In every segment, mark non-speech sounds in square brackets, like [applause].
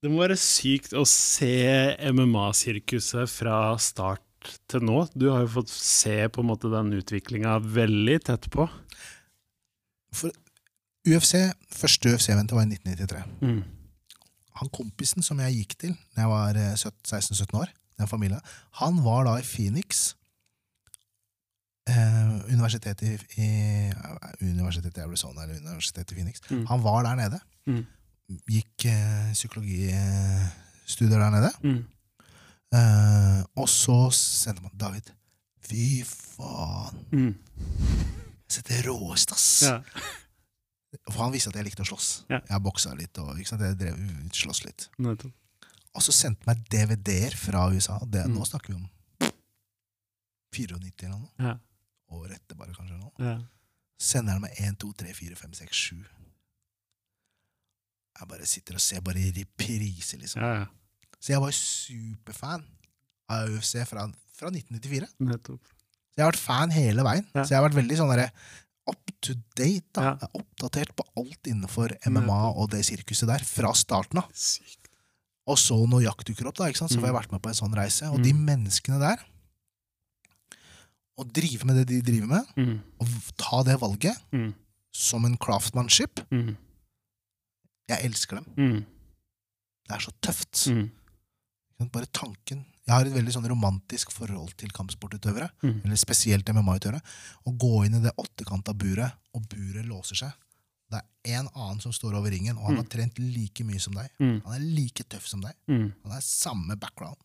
Det må være sykt å se MMA-sirkuset fra start til nå. Du har jo fått se på en måte den utviklinga veldig tett på. For UFC, første UFC-eventet var i 1993. Mm. Han kompisen som jeg gikk til da jeg var eh, 16-17 år, den familien, han var da i Phoenix. Eh, universitetet i, i eh, Universitetet i Arizona eller Universitetet i Phoenix. Mm. Han var der nede. Mm. Gikk eh, psykologistudier der nede. Mm. Eh, og så sendte man David. Fy faen. Mm. Så det er råest, ass. Ja. For han visste at jeg likte å slåss. Ja. Jeg boksa litt og jeg drev slåss litt. Og så sendte meg DVD-er fra USA. Det, Mm. Nå snakker vi om 94 eller noe. Ja. Året etter, bare, kanskje. nå. Ja. Sender han meg 1, 2, 3, 4, 5, 6, 7. Jeg bare sitter og ser bare i reprise, liksom. ja, ja. Så jeg var superfan av UFC fra, fra 1994. Nettopp. Jeg har vært fan hele veien. Ja. Så jeg har vært veldig sånn der, up to date. da. Jeg er Oppdatert på alt innenfor MMA og det sirkuset der, fra starten av. Og så når jakt dukker opp, da, ikke sant? så får jeg Mm. vært med på en sånn reise. Og Mm. de menneskene der Å drive med det de driver med, Mm. og ta det valget Mm. som en craftmanship Mm. Jeg elsker dem. Mm. Det er så tøft. Mm. Bare tanken Jeg har et veldig sånn romantisk forhold til kampsportutøvere, Mm. eller spesielt MMA-utøvere. Å gå inn i det åttekanta buret, og buret låser seg. Det er en annen som står over ringen, og han Mm. har trent like mye som deg. Mm. Han er like tøff som deg. Mm. Han er samme background.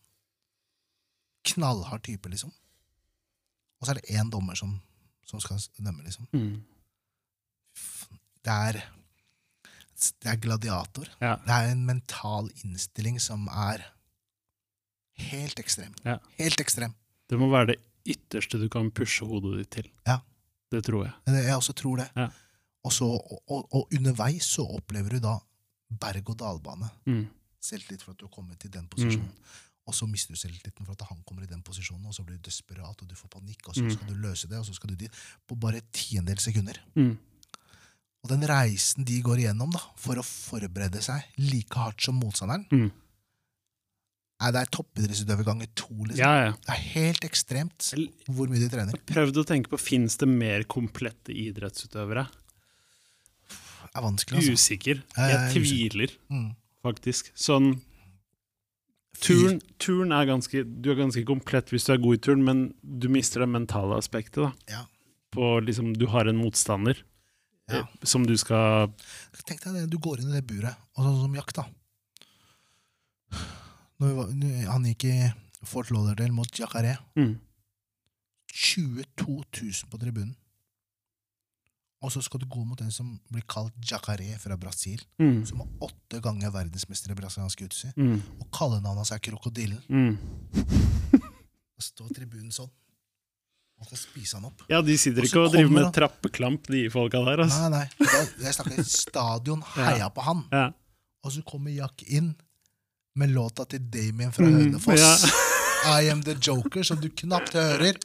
Knallhard type, liksom. Og så er det én dommer som, som skal dømme, liksom. Mm. Det er Det er gladiator. Ja. Det er en mental innstilling som er helt ekstrem. Ja. Helt ekstrem. Det må være det ytterste du kan pushe hodet ditt til. Ja. Det tror jeg. Jeg også tror det. Ja. Og, så, og, og, underveis så opplever du da berg-og-dal-bane. Mm. Selvtillit for at du har kommet til den posisjonen. Og så mister du selvtilliten for at han kommer i den posisjonen, og så blir du desperat, og du får panikk, og så Mm. skal du løse det, og så skal du dit. På bare tiendedels sekunder. Mm. Og den reisen de går igjennom da, for å forberede seg like hardt som motstanderen, Mm. Nei, det er toppidrettsutøver ganger to. Liksom. Ja, ja. Det er helt ekstremt hvor mye de trener. prøvde å tenke på, Fins det mer komplette idrettsutøvere? Det er vanskelig, altså. Usikker. Jeg Jeg er usikker. tviler, Mm. faktisk. Sånn Turn, turn er ganske Du er ganske komplett hvis du er god i turn, men du mister det mentale aspektet. da Ja. På liksom Du har en motstander Ja. eh, som du skal Tenk deg det, du går inn i det buret, og sånn som jakt, da. Var, han gikk i Fort Lauderdale mot Jacaré. mm, 22 000 på tribunen. Og så skal du gå mot en som blir kalt Jacaré fra Brasil, mm, som er åtte ganger verdensmester i brasiliansk jiu-jitsu. mm, Og kallenavnet hans er Krokodillen. mm. Og står tribunen sånn. Og skal spise han opp. Ja, de sitter ikke og driver med med trappeklamp, de folka der. Altså. Nei, nei. Da, jeg snakker stadion [laughs] heia på han. Ja. Og så kommer Jack inn med låta til Damien fra Mm, Hønefoss. ja. [laughs] I am the joker, som du knapt hører.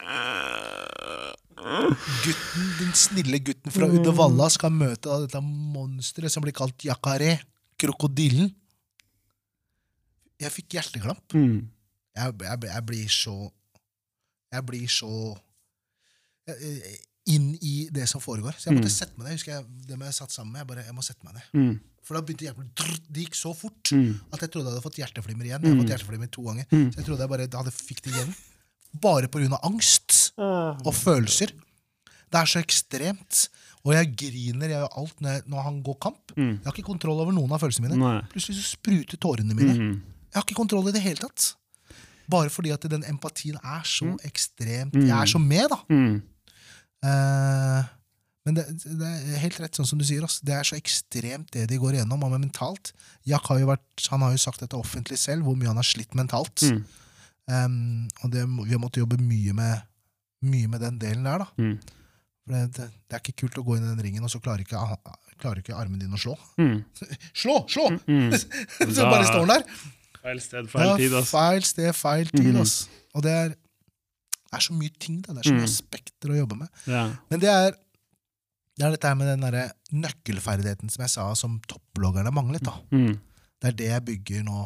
Gutten, Den snille gutten fra Uddevalla skal møte dette monsteret som blir kalt Jacaré. Krokodillen. Jeg fikk hjerteklamp. Mm, Jeg, jeg, jeg blir så Jeg blir så inn i det som foregår. Så jeg måtte Mm. sette meg ned. Husker jeg, det jeg satt sammen med, jeg bare, jeg må sette meg ned. mm, For da begynte hjertet Det gikk så fort mm, at jeg trodde jeg hadde fått hjerteflimmer igjen. Jeg har Mm. fått hjerteflimmer to ganger. Mm. Så jeg trodde jeg bare hadde fikk det igjen. Bare av angst og følelser. Det er så ekstremt. Og jeg griner jeg gjør alt når, jeg, når han går kamp. mm. Jeg har ikke kontroll over noen av følelsene mine. Nei. Plutselig så spruter tårene mine. Mm, Jeg har ikke kontroll i det hele tatt. Bare fordi at den empatien er så Mm. ekstremt Mm. Jeg er så med, da. Mm, Eh, men det, det er helt rett, sånn som du sier. ass. Det er så ekstremt det de går igjennom. Og med mentalt. Jack har jo vært, han har jo sagt dette offentlig selv, hvor mye han har slitt mentalt. mm, Um, og det, vi har måttet jobbe mye med, mye med den delen der. da. mm, For det, det, er ikke kult å gå inn i den ringen, og så klarer ikke, klarer ikke armen din å slå. mm, [laughs] Slå! Slå! mm. [laughs] så bare står han der. Feil sted, feil tid, altså. feil sted, feil tid. Mhm. ass. Og det er, det er så mye ting, da. det er så mye mm. aspekter å jobbe med. Ja. Men det er, det er dette her med den derre nøkkelferdigheten som jeg sa som topploggerne manglet. da. Mm, Det er det jeg bygger nå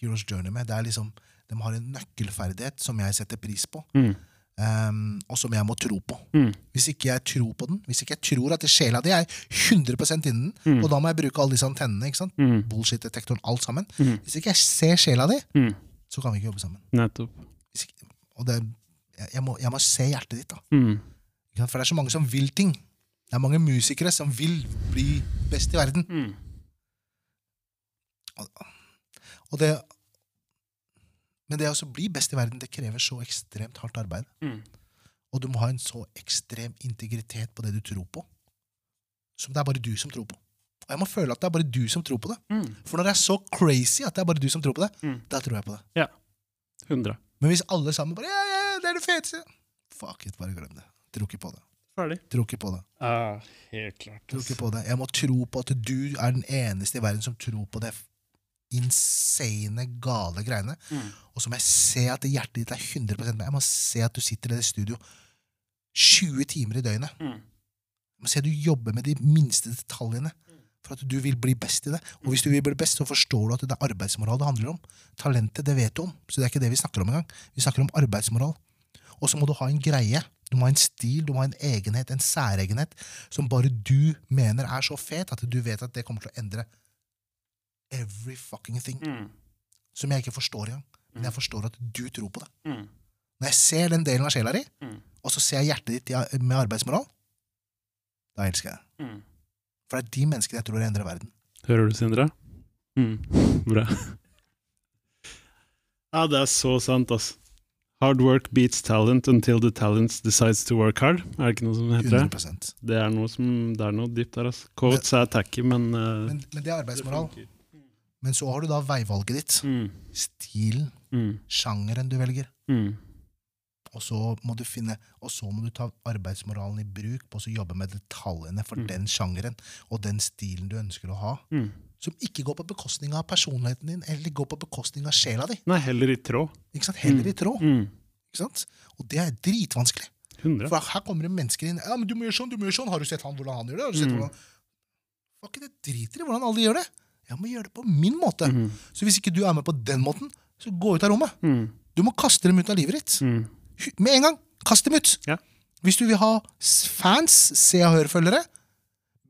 Heroes Journey med. Det er liksom, De har en nøkkelferdighet som jeg setter pris på, Mm. Um, og som jeg må tro på. Mm. Hvis ikke jeg tror på den, hvis ikke jeg tror at sjela di er 100 innen Mm. og da må jeg bruke alle disse antennene, ikke sant? Mm. bullshit-detektoren, alt sammen. Mm. Hvis ikke jeg ser sjela di, Mm. så kan vi ikke jobbe sammen. Nettopp. Ikke, og det, jeg, jeg, må, jeg må se hjertet ditt, da. Mm. For det er så mange som vil ting. Det er mange musikere som vil bli best i verden. Mm. Og det, men det å bli best i verden, det krever så ekstremt hardt arbeid. Mm. Og du må ha en så ekstrem integritet på det du tror på, som det er bare du som tror på. Og jeg må føle at det er bare du som tror på det. Mm. For når det er så crazy at det er bare du som tror på det, Mm. da tror jeg på det. 100. Men hvis alle sammen bare ja, ja, ja, det er det feteste Fuck it, bare glem det. Tror ikke på det. Ferdig. Tror ikke på det. Ah, helt klart. Tror ikke på det. Jeg må tro på at du er den eneste i verden som tror på det insane, gale greiene. Mm. Og så må jeg se at hjertet ditt er 100% med. Jeg må se at du sitter i det studio 20 timer i døgnet. Mm. Jeg må se at du jobber med de minste detaljene for at du vil bli best i det. Og hvis du vil bli best, så forstår du at det er arbeidsmoral det handler om. Talentet, det vet du om, så det er ikke det vi snakker om engang. Vi snakker om arbeidsmoral. Og så må du ha en greie. Du må ha en stil, du må ha en egenhet, en særegenhet, som bare du mener er så fet at du vet at det kommer til å endre every fucking thing. Mm. Som jeg ikke forstår engang. Men jeg forstår at du tror på det. Mm. Når jeg ser den delen av sjela di, Mm. og så ser jeg hjertet ditt med arbeidsmoral, da elsker jeg det. Mm. For det er de menneskene jeg tror endrer verden. Hører du, Sindre? Mm. [laughs] Bra. Ja, det er så sant, ass. Hard work beats talent until the talent decides to work hard. Er det ikke noe som heter det? 100 Det er noe, som, det er noe dypt der, altså. Quotes er tacky, men, uh, men, men det er arbeidsmoral. Det Men så har du da veivalget ditt. Mm. Stilen, Mm. sjangeren du velger. Mm. Og så må du finne, og så må du ta arbeidsmoralen i bruk på å jobbe med detaljene for Mm. den sjangeren og den stilen du ønsker å ha. Som ikke går på bekostning av personligheten din, eller går på bekostning av sjela di. Nei, heller i tråd. Ikke sant? Heller Mm. i tråd. Mm. Ikke sant? Og det er dritvanskelig. 100. For her kommer det mennesker inn. Ja, men du må gjøre sånn, du må gjøre sånn. Har du sett han, hvordan han gjør det? Har du sett Mm. hvordan... Fuck, det driter i hvordan alle gjør det. Jeg må gjøre det på min måte. Mm. Så hvis ikke du er med på den måten, så gå ut av rommet. Mm. Du må kaste dem ut av livet ditt. Mm. Med en gang. Kast dem ut. Ja. Hvis du vil ha fans, se og hør-følgere,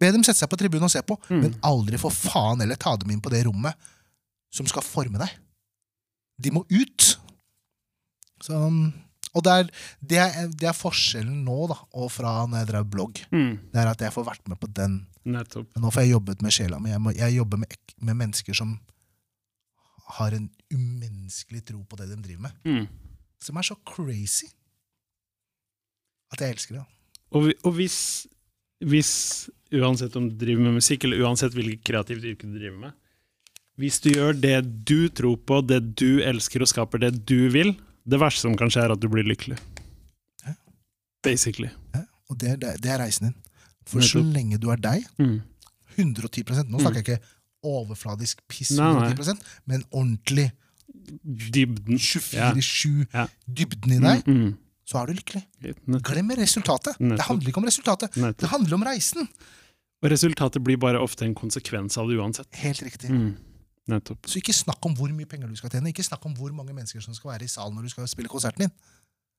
be dem sette seg på tribunen og se på, Mm. men aldri for faen eller ta dem inn på det rommet som skal forme deg. De må ut. Så, og det er, det, er, det er forskjellen nå, da, og fra når jeg drev blogg. Mm. Det er at jeg får vært med på den. Nettopp. Nå får jeg jobbet med sjela mi. Jeg, må- jeg jobber med, med mennesker som har en umenneskelig tro på det de driver med. Mm. Som er så crazy at jeg elsker det. Og, og hvis, hvis, uansett om du driver med musikk, eller uansett hvilket kreativt yrke du driver med, hvis du gjør det du tror på, det du elsker, og skaper det du vil, det verste som kan skje, er at du blir lykkelig. Ja. Basically. Ja, og det, er- det, er- reisen din. For så lenge du er deg, Mm. 110% Nå snakker jeg ikke overfladisk piss, Nei, nei. 110 men ordentlig Dybden. 24-7 Ja. dybden i deg, Mm, mm. Så er du lykkelig. Glem resultatet. Det handler ikke om resultatet. Det handler om reisen. Og resultatet blir bare ofte en konsekvens av det uansett. Helt riktig. Mm. Nettopp. Så ikke snakk om hvor mye penger du skal tjene. Ikke snakk om hvor mange mennesker som skal være i salen når du skal spille konserten din.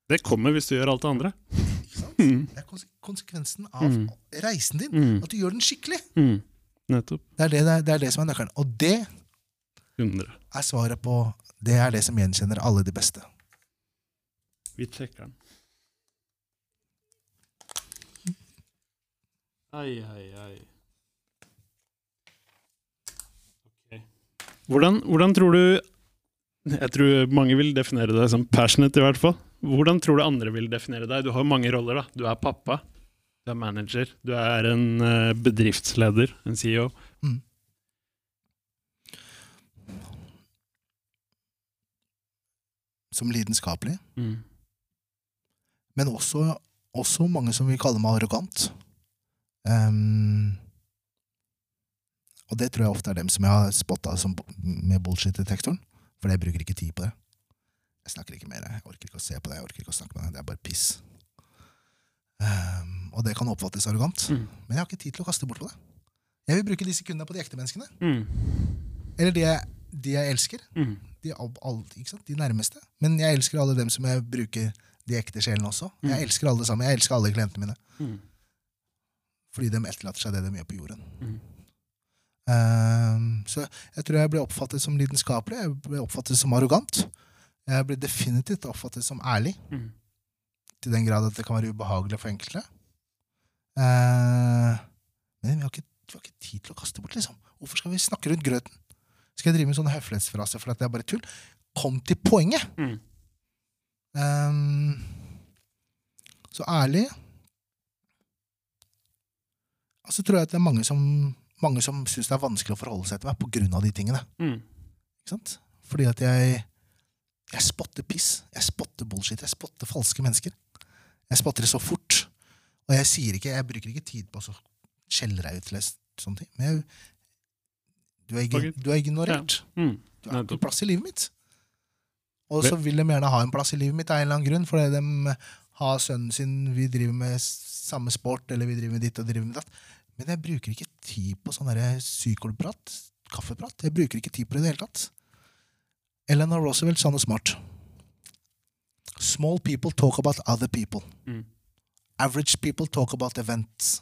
Det kommer hvis du gjør alt det andre. Ikke sant? Mm. Det er konsekvensen av Mm. reisen din. Mm. At du gjør den skikkelig. Mm. Nettopp. Det er det, det, det er det som er nøkkelen. Og det 100. er svaret på Det er det som gjenkjenner alle de beste. Vi trekker den. Ai, ai, ai. Okay. Hvordan, hvordan tror du Jeg tror mange vil definere deg som passionate, i hvert fall. Hvordan tror du andre vil definere deg? Du har mange roller. da. Du er pappa, du er manager, du er en eh, bedriftsleder, en CEO. CEO. Som lidenskapelig. Mm. Men også, også mange som vil kalle meg arrogant. Um, og det tror jeg ofte er dem som jeg har spotta med bullshit-detektoren. For jeg bruker ikke tid på det. Jeg snakker ikke mer. Jeg orker ikke å se på det. Jeg orker ikke å snakke med det. Det er bare piss. Um, og det kan oppfattes arrogant. Mm. Men jeg har ikke tid til å kaste bort på det. Jeg vil bruke de sekundene på de ekte menneskene. Mm. Eller de jeg, de jeg elsker. Mm. De, all, all, de nærmeste. Men jeg elsker alle dem som jeg bruker de ekte sjelene også. Jeg elsker alle sammen. Jeg elsker alle klientene mine. Mm. Fordi de etterlater seg det de gjør på jorden. Mm. Ehm, så jeg tror jeg ble oppfattet som lidenskapelig. Jeg ble oppfattet som arrogant. Jeg ble definitivt oppfattet som ærlig. Mm. Til den grad at det kan være ubehagelig for enkelte. Uh, men vi har, ikke, vi har ikke tid til å kaste bort, liksom. Hvorfor skal vi snakke rundt grøten? Skal jeg drive med sånne høflighetsfraser for at det er bare tull? Kom til poenget! Mm. Ehm, så ærlig Og så tror jeg at det er mange som, mange som syns det er vanskelig å forholde seg til meg av de tingene. Mm. Ikke sant? Fordi at jeg Jeg spotter piss. Jeg spotter bullshit. Jeg spotter falske mennesker. Jeg spotter det så fort. Og jeg sier ikke, jeg bruker ikke tid på å skjelle deg ut til sånne ting. Men jeg, du, er, du er ignorert. Mm. Du har ikke plass i livet mitt. Og så vil de gjerne ha en plass i livet mitt av en eller annen grunn, fordi de har sønnen sin, vi driver med samme sport, eller vi driver med ditt og driver med datt. Men jeg bruker ikke tid på sånn psykolprat, kaffeprat. Jeg bruker ikke tid på det i det hele tatt. Eleanor Roosevelt sa noe smart. Small people talk about other people. Mm. Average people talk about events.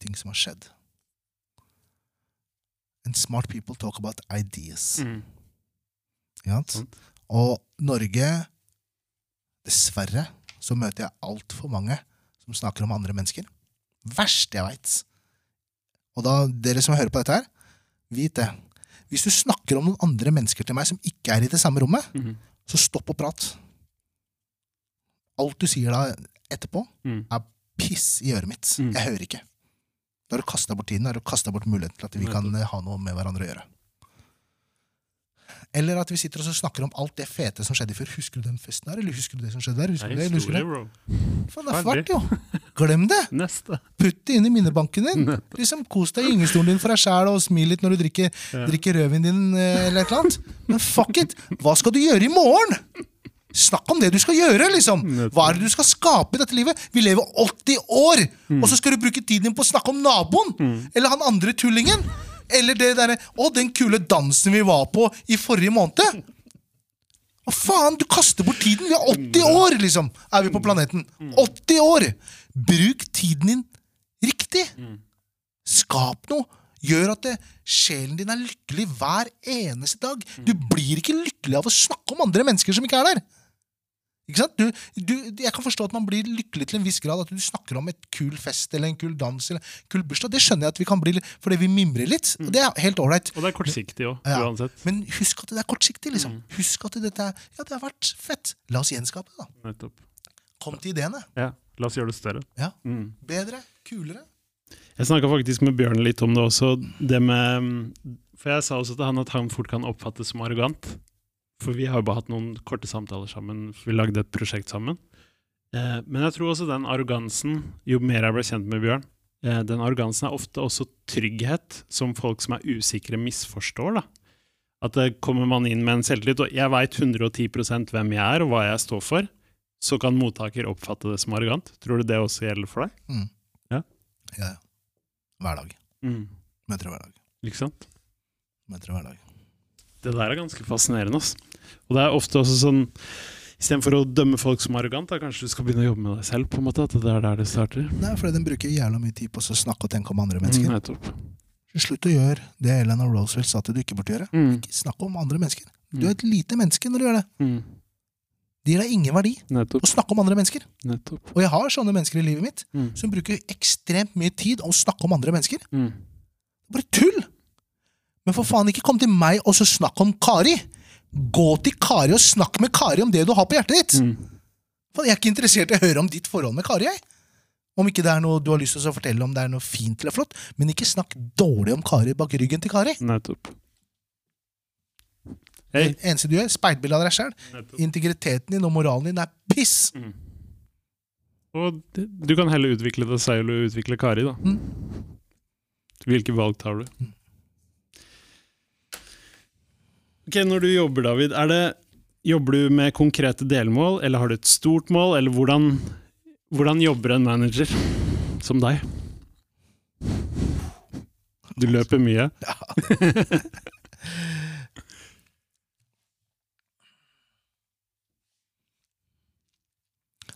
Ting som har skjedd. And smart people talk about ideas. Mm. Ja. Og Norge Dessverre så møter jeg altfor mange som snakker om andre mennesker. Verst jeg veit. Og da, dere som hører på dette her, vit det. Hvis du snakker om noen andre mennesker til meg som ikke er i det samme rommet, Mm. så stopp og prat. Alt du sier da etterpå, Mm. er piss i øret mitt. Mm. Jeg hører ikke. Da har du kasta bort tiden, da har du kasta bort muligheten til at vi kan eh, ha noe med hverandre å gjøre. Eller at vi sitter og snakker om alt det fete som skjedde fjor. Husker du den festen her, eller husker du det som skjedde der? Husker er du det, eller husker du det? Faen, det er fælt, jo! Glem det! [laughs] Neste. Putt det inn i minnebanken din. Liksom Kos deg i gyngestolen din for deg sjæl og smil litt når du drikker, Ja. drikker rødvin din, eh, eller et eller annet. Men fuck it! Hva skal du gjøre i morgen? Snakk om det du skal gjøre, liksom! Hva er det du skal skape i dette livet? Vi lever 80 år, og så skal du bruke tiden din på å snakke om naboen! Eller han andre tullingen! Eller det derre Å, den kule dansen vi var på i forrige måned! Hva faen? Du kaster bort tiden! Vi er 80 år, liksom! Er vi på planeten. 80 år! Bruk tiden din riktig! Skap noe! Gjør at det, sjelen din er lykkelig hver eneste dag. Du blir ikke lykkelig av å snakke om andre mennesker som ikke er der. Ikke sant? Du, du, jeg kan forstå at man blir lykkelig til en viss grad. At du snakker om et kul fest eller en kul dans eller en kul bursdag. Det skjønner jeg at vi kan bli fordi vi mimrer litt. Og det er helt ålreit. Og det er kortsiktig òg, Ja. uansett. Men husk at det er kortsiktig. liksom. Husk at dette er, ja, det har vært fett. La oss gjenskape det. da. Nettopp. Kom til ideene. Ja. La oss gjøre det større. Ja. Mm. Bedre, kulere. Jeg snakka faktisk med Bjørn litt om det også. Det med, for jeg sa også til han at han fort kan oppfattes som arrogant. For vi har jo bare hatt noen korte samtaler sammen. Vi lagde et prosjekt sammen. Eh, men jeg tror også den arrogansen, jo mer jeg ble kjent med Bjørn, eh, den arrogansen er ofte også trygghet som folk som er usikre, misforstår. da. At det kommer man inn med en selvtillit, og jeg veit 110% hvem jeg er og hva jeg står for, så kan mottaker oppfatte det som arrogant. Tror du det også gjelder for deg? Ja, ja. Hver dag. Mm. Møter hver dag. Ikke sant? Møter hver dag. Det der er ganske fascinerende. ass. Og det er ofte også sånn Istedenfor å dømme folk som arrogant, da kanskje du skal begynne å jobbe med deg selv. på en måte, At det er der det starter. Nei, for den bruker jævla mye tid på å snakke og tenke om andre mennesker. Mm, nettopp. Slutt å gjøre det Eleanor Roosevelt sa at du ikke burde gjøre. Mm, Ikke snakk om andre mennesker. Du er et lite menneske når du gjør det. mm, Det gir deg ingen verdi nettopp. å snakke om andre mennesker. nettopp. Og jeg har sånne mennesker i livet mitt Mm, som bruker ekstremt mye tid å snakke om andre mennesker. mm, Bare tull! Men for faen, ikke kom til meg og så snakk om Kari. Gå til Kari og snakk med Kari om det du har på hjertet ditt. mm. For Jeg er ikke interessert i å høre om ditt forhold med Kari. jeg. Om ikke det er noe du har lyst til å fortelle om det er noe fint eller flott. Men ikke snakk dårlig om Kari bak ryggen til Kari. Nettopp. Hei. Det eneste du gjør, speilbilde av deg sjøl. Integriteten din og moralen din er piss. Mm. Og du kan heller utvikle deg selv og utvikle Kari, da. Mm. Hvilke valg tar du? Ok, Når du jobber, David, er det, jobber du med konkrete delmål, eller har du et stort mål, eller hvordan, hvordan jobber en manager som deg? Du løper mye. [laughs] Ja.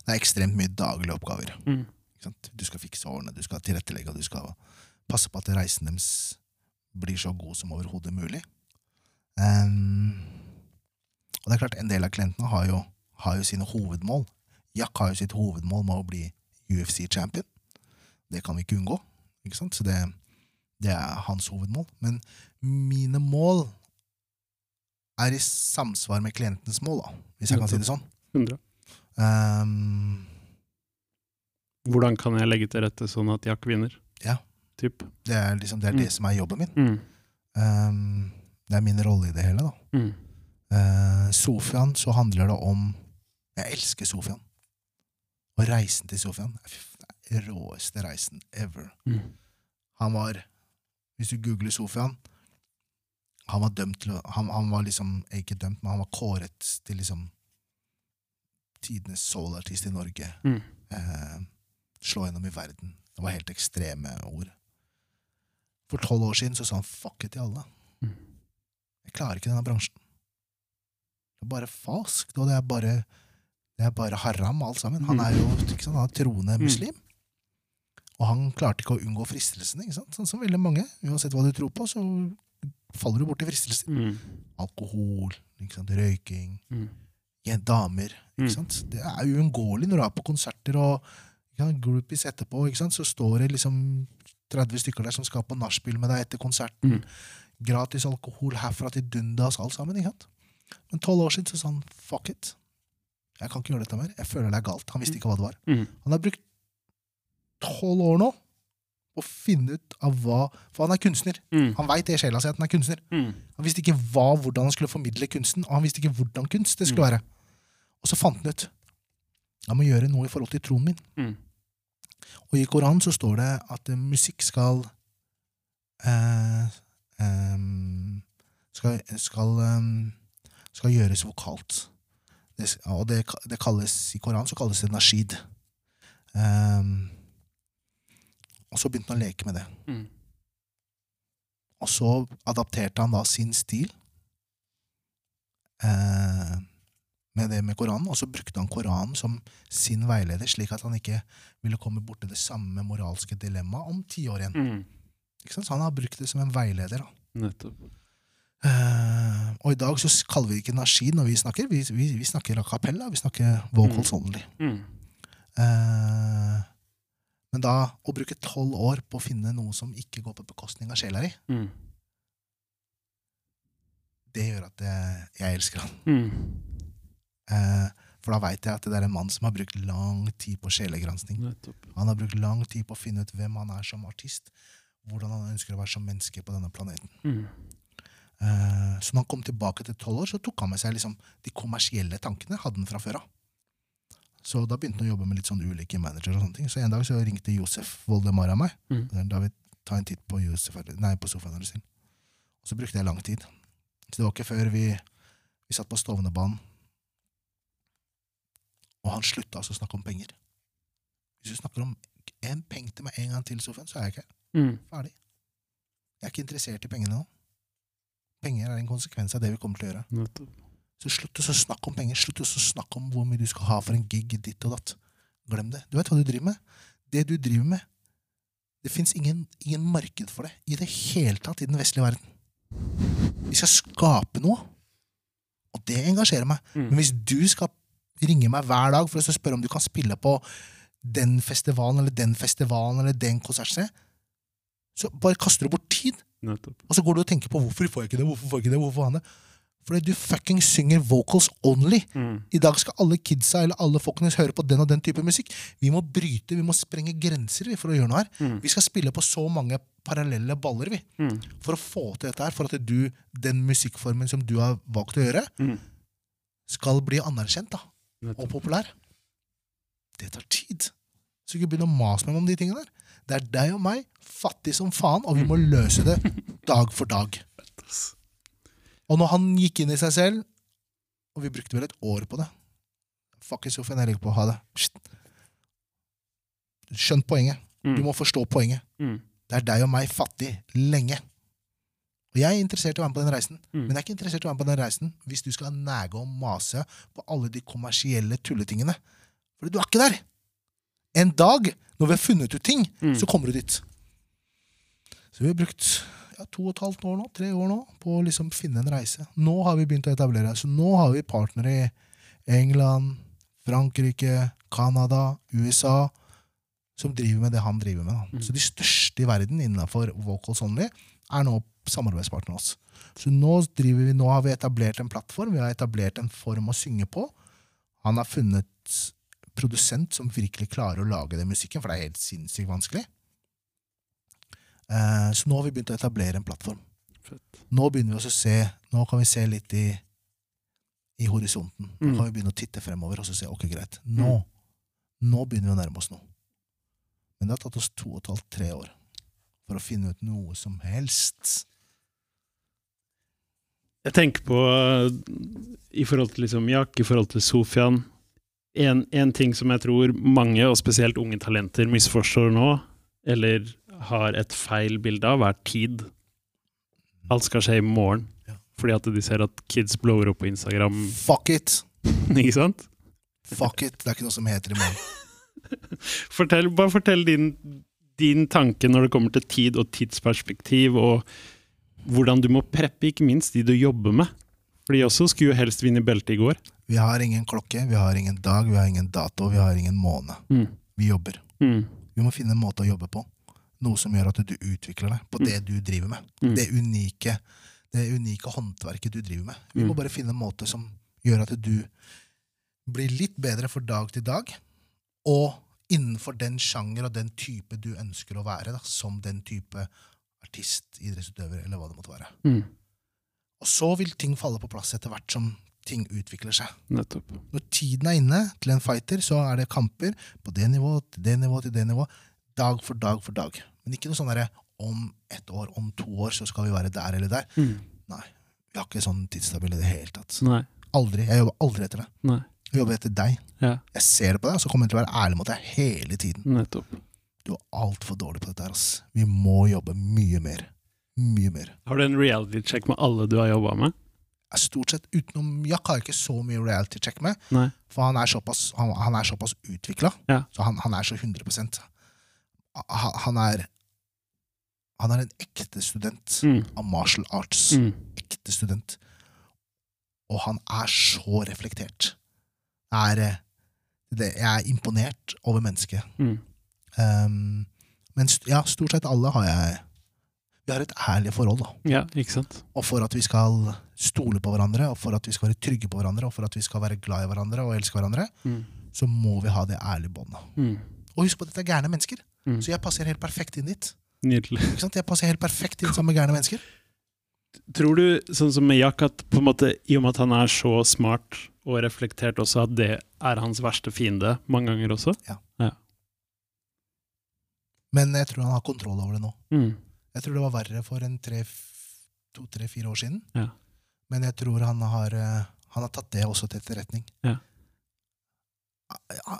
Det er ekstremt mye daglige oppgaver. Mm. Ikke sant? Du skal fikse årene, du skal tilrettelegge, og du skal passe på at reisen deres blir så god som overhodet mulig. Ehm, og det er klart, en del av klientene har jo, har jo sine hovedmål. Jack har jo sitt hovedmål med å bli UFC-champion. Det kan vi ikke unngå. Ikke sant? Så det, det er hans hovedmål. Men mine mål er i samsvar med klientens mål, da, hvis jeg kan si det sånn. 100. Um, Hvordan kan jeg legge til rette sånn at Jack vinner? Ja. Typ. det er liksom det, er det Mm. som er jobben min. Mm. Ehm, det er min rolle i det hele, da. Mm. Uh, Sofian, så handler det om Jeg elsker Sofian. Og reisen til Sofian er den råeste reisen ever. Mm. Han var Hvis du googler Sofian Han var dømt til han, han var liksom Ikke dømt, men han var kåret til liksom tidenes soulartist i Norge. Mm. Eh, slå gjennom i verden. Det var helt ekstreme ord. For tolv år siden så sa han fuck it til alle. Mm. Jeg klarer ikke denne bransjen. Det er bare falskt, og det er bare, det er bare haram, alt sammen. Han Mm. er jo ikke sant, han er troende muslim. Og han klarte ikke å unngå fristelsene. Sånn som veldig mange. Uansett hva du tror på, så faller du bort i fristelser. Mm. Alkohol, røyking, Mm. damer. Mm. Det er uunngåelig når du er på konserter og groupies etterpå. Så står det liksom 30 stykker der som skal på nachspiel med deg etter konserten. Gratis alkohol herfra til dundas, alt sammen. ikke sant? Men tolv år siden så sa han fuck it. Jeg kan ikke gjøre dette mer. Jeg føler det er galt. Han visste ikke hva det var. Mm. Han har brukt tolv år nå på å finne ut av hva For han er kunstner. Mm. Han veit det i sjela si at han er kunstner. Mm. Han visste ikke hva, hvordan han skulle formidle kunsten, og han visste ikke hvordan kunst det skulle Mm. være. Og så fant han ut jeg må gjøre noe i forhold til troen min. Mm. Og i Koranen så står det at musikk skal eh, em, skal, skal, um, skal gjøres vokalt. Det, og det, det kalles, I Koranen så kalles det nashid. Um, og så begynte han å leke med det. Mm. Og så adapterte han da sin stil uh, med det med Koranen, og så brukte han Koranen som sin veileder, slik at han ikke ville komme borti det samme moralske dilemmaet om ti år igjen. Mm. Så han har brukt det som en veileder. da. Nettopp. Eh, og i dag så kaller vi det ikke nashid når vi snakker, vi, vi, vi snakker a cappella, vi snakker vocals only. Mm. Uh, men da å bruke tolv år på å finne noe som ikke går på bekostning av sjela di, Mm. det gjør at jeg, jeg elsker han. Mm. Eh, for da veit jeg at det er en mann som har brukt lang tid på sjelegransking. Han har brukt lang tid på å finne ut hvem han er som artist, hvordan han ønsker å være som menneske på denne planeten. Mm. Eh, så når han kom tilbake til tolv år, så tok han med seg liksom de kommersielle tankene. hadde han fra før av. Så da begynte han å jobbe med litt sånn ulike managere. og sånne ting. Så en dag så ringte Josef Voldemar av meg. Mm. Da vi ta en titt på, Josef, nei, på sofaen. Og så brukte jeg lang tid. Så det var ikke før vi, vi satt på Stovnebanen, og han slutta altså å snakke om penger. Hvis du snakker om en penge til meg en gang til, Sofian, så er jeg ikke Mm. ferdig. Jeg er ikke interessert i pengene nå. Penger er en konsekvens av det vi kommer til å gjøre. Nettopp. Så slutt å snakke om penger. Slutt å snakke om hvor mye du skal ha for en gig, ditt og datt. Glem det. Du vet hva du driver med? Det du driver med, det fins ingen, ingen marked for det i det hele tatt i den vestlige verden. Vi skal skape noe, og det engasjerer meg. Mm. Men hvis du skal ringe meg hver dag for å spørre om du kan spille på den festivalen eller den festivalen eller den konserten, så bare kaster du bort tid. Nettopp. Og så går du og tenker på hvorfor får jeg ikke det, hvorfor får jeg ikke det, hvorfor han det? Fordi du fucking synger vocals only. Mm. I dag skal alle kidsa eller alle folkene høre på den og den type musikk. Vi må bryte, vi må sprenge grenser for å gjøre noe her. Mm. Vi skal spille på så mange parallelle baller vi, Mm. for å få til dette her, for at du, den musikkformen som du har valgt å gjøre, Mm. skal bli anerkjent da, og populær. Det tar tid. Så ikke begynn å mase meg om de tingene der. Det er deg og meg, fattig som faen, og vi må løse det dag for dag. Og når han gikk inn i seg selv, og vi brukte vel et år på det Fuck i sofaen, jeg legger på. Ha det. Skjønn poenget. Du Mm. må forstå poenget. Mm. Det er deg og meg fattig lenge. Og jeg er interessert i å være med på den reisen, Mm. men jeg er ikke interessert i å være med på den reisen hvis du skal nage og mase på alle de kommersielle tulletingene. Fordi du er ikke der! En dag, når vi har funnet ut ting, Mm. så kommer du dit. Så vi har brukt ja, to og et halvt år nå, tre år nå, på å liksom finne en reise. Nå har vi begynt å etablere. Så nå har vi partnere i England, Frankrike, Canada, USA, som driver med det han driver med. Da. Mm. Så de største i verden innenfor Vocals Only er nå samarbeidspartneren hos oss. Så nå, driver vi, nå har vi etablert en plattform, vi har etablert en form å synge på. Han har funnet produsent som virkelig klarer å lage den musikken, for det er helt sinnssykt vanskelig. Eh, så nå har vi begynt å etablere en plattform. Fett. Nå begynner vi også å se Nå kan vi se litt i, i horisonten. Nå Mm. kan vi begynne å titte fremover og så se ok, greit. Nå, nå begynner vi å nærme oss noe. Men det har tatt oss to og et halvt, tre år for å finne ut noe som helst. Jeg tenker på uh, i forhold til liksom Jack, i forhold til Sofian en, en ting som jeg tror mange, og spesielt unge talenter, misforstår nå, eller har et feil bilde av, er tid. Alt skal skje i morgen. Ja. Fordi at de ser at kids blower opp på Instagram, Fuck it! [laughs] ikke sant? Fuck it! Det er ikke noe som heter i morgen. [laughs] Fortell, bare fortell din, din tanke når det kommer til tid og tidsperspektiv, og hvordan du må preppe, ikke minst de du jobber med. For de også skulle jo helst vinne beltet i går. Vi har ingen klokke, vi har ingen dag, vi har ingen dato, vi har ingen måned. Mm. Vi jobber. Mm. Vi må finne en måte å jobbe på. Noe som gjør at du utvikler deg på det du driver med. Mm. Det unike, det unike håndverket du driver med. Vi må Mm. bare finne en måte som gjør at du blir litt bedre for dag til dag, og innenfor den sjanger og den type du ønsker å være, da, som den type artist, idrettsutøver, eller hva det måtte være. Mm. Og så vil ting falle på plass etter hvert som ting utvikler seg. Nettopp. Når tiden er inne til en fighter, så er det kamper på det nivået, til det nivået, til det nivået. Dag for dag for dag. Men ikke noe sånn derre om ett år, om to år, så skal vi være der eller der. Mm. Nei. Vi har ikke sånn tidsstabil i det hele tatt. Nei. Aldri. Jeg jobber aldri etter det. Nei. Jeg jobber etter deg. Ja, Jeg ser det på deg, og så kommer jeg til å være ærlig mot deg hele tiden. nettopp. Du er altfor dårlig på dette her, ass. Vi må jobbe mye mer. Mye mer. Har du en reality check med alle du har jobba med? Jeg Stort sett utenom Jack har jeg ikke så mye reality check med, Nei. for han er såpass, han, han er såpass utvikla. Ja. Så han, han er så 100 han, han er Han er en ekte student Mm. av martial arts. Mm. Ekte student. Og han er så reflektert. Er, eh, det, jeg er imponert over mennesket. Mm. Um, men ja, stort sett alle har jeg Vi har et ærlig forhold, da. Ja, ikke sant? Og for at vi skal stole på hverandre, og for at vi skal være trygge på hverandre, og for at vi skal være glad i hverandre og elske hverandre, Mm. så må vi ha det ærlige båndet. Mm. Og husk på at dette er gærne mennesker, Mm. så jeg passer helt perfekt inn dit. Nydelig. Ikke sant? Jeg passer helt perfekt inn sammen med gærne mennesker. Tror du, sånn som med Jack, at på en måte, i og med at han er så smart og reflektert også, at det er hans verste fiende mange ganger også? Ja. Men jeg tror han har kontroll over det nå. Mm. Jeg tror det var verre for en tre, f- to, tre, fire år siden. Ja. Men jeg tror han har, eh, han har tatt det også til etterretning. Ja. Ja,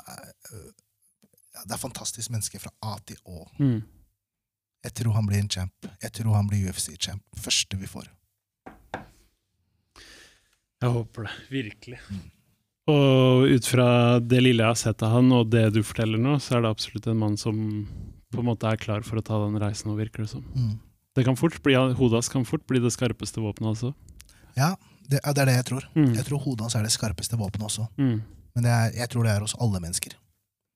Det er fantastisk menneske fra A til Å. Mm. Jeg tror han blir en champ. Jeg tror han blir UFC-champ. Første vi får. Jeg håper det. Virkelig. Og ut fra det lille jeg har sett av han, og det du forteller nå, så er det absolutt en mann som på en måte er klar for å ta den reisen, og virker det som. Mm. Det kan fort bli, Hodet hans kan fort bli det skarpeste våpenet også. Ja, det, det er det jeg tror. Mm. Jeg tror hodet hans er det skarpeste våpenet også. Mm. Men det er, jeg tror det er hos alle mennesker.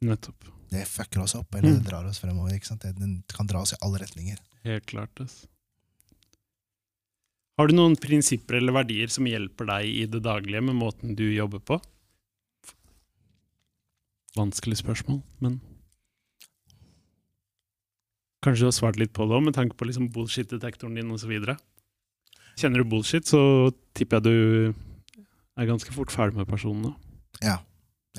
Nettopp. Det fucker oss opp, eller Mm. det drar oss fremover. ikke sant? Den kan dra oss i alle retninger. Helt klart. ass. Har du noen prinsipper eller verdier som hjelper deg i det daglige med måten du jobber på? Vanskelig spørsmål, men Kanskje du har svart litt på det òg, med tanke på liksom bullshit-detektoren din osv. Kjenner du bullshit, så tipper jeg du er ganske fort ferdig med personen. da. Ja,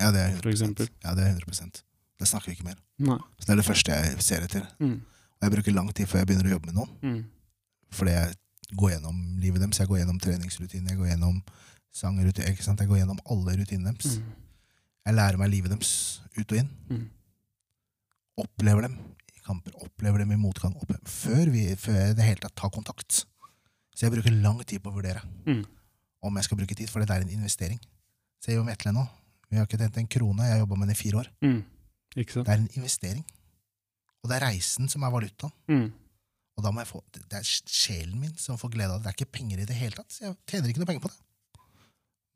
ja det er For 100. Ja, det er 100% Det snakker vi ikke mer. Nei. Så Det er det første jeg ser etter. Mm. Og jeg bruker lang tid før jeg begynner å jobbe med noen. Mm. Fordi jeg går gjennom livet deres. Jeg går gjennom treningsrutiner, jeg går gjennom sangrutiner. Jeg går gjennom alle rutinene deres. Mm. Jeg lærer meg livet deres ut og inn. Mm. Opplever dem i kamper, opplever dem i motgang. Opplever, før, vi, før jeg i det hele tatt tar kontakt. Så jeg bruker lang tid på å vurdere Mm. om jeg skal bruke tid, for det er en investering. Se jo Vetle nå. Vi har ikke tjent en krone. Jeg har jobba med den i fire år. Mm. Ikke sant? Det er en investering. Og det er reisen som er valutaen. Mm. Og da må jeg få, det er sjelen min som får glede av det. Det er ikke penger i det hele tatt. Så jeg tjener ikke noe penger på det.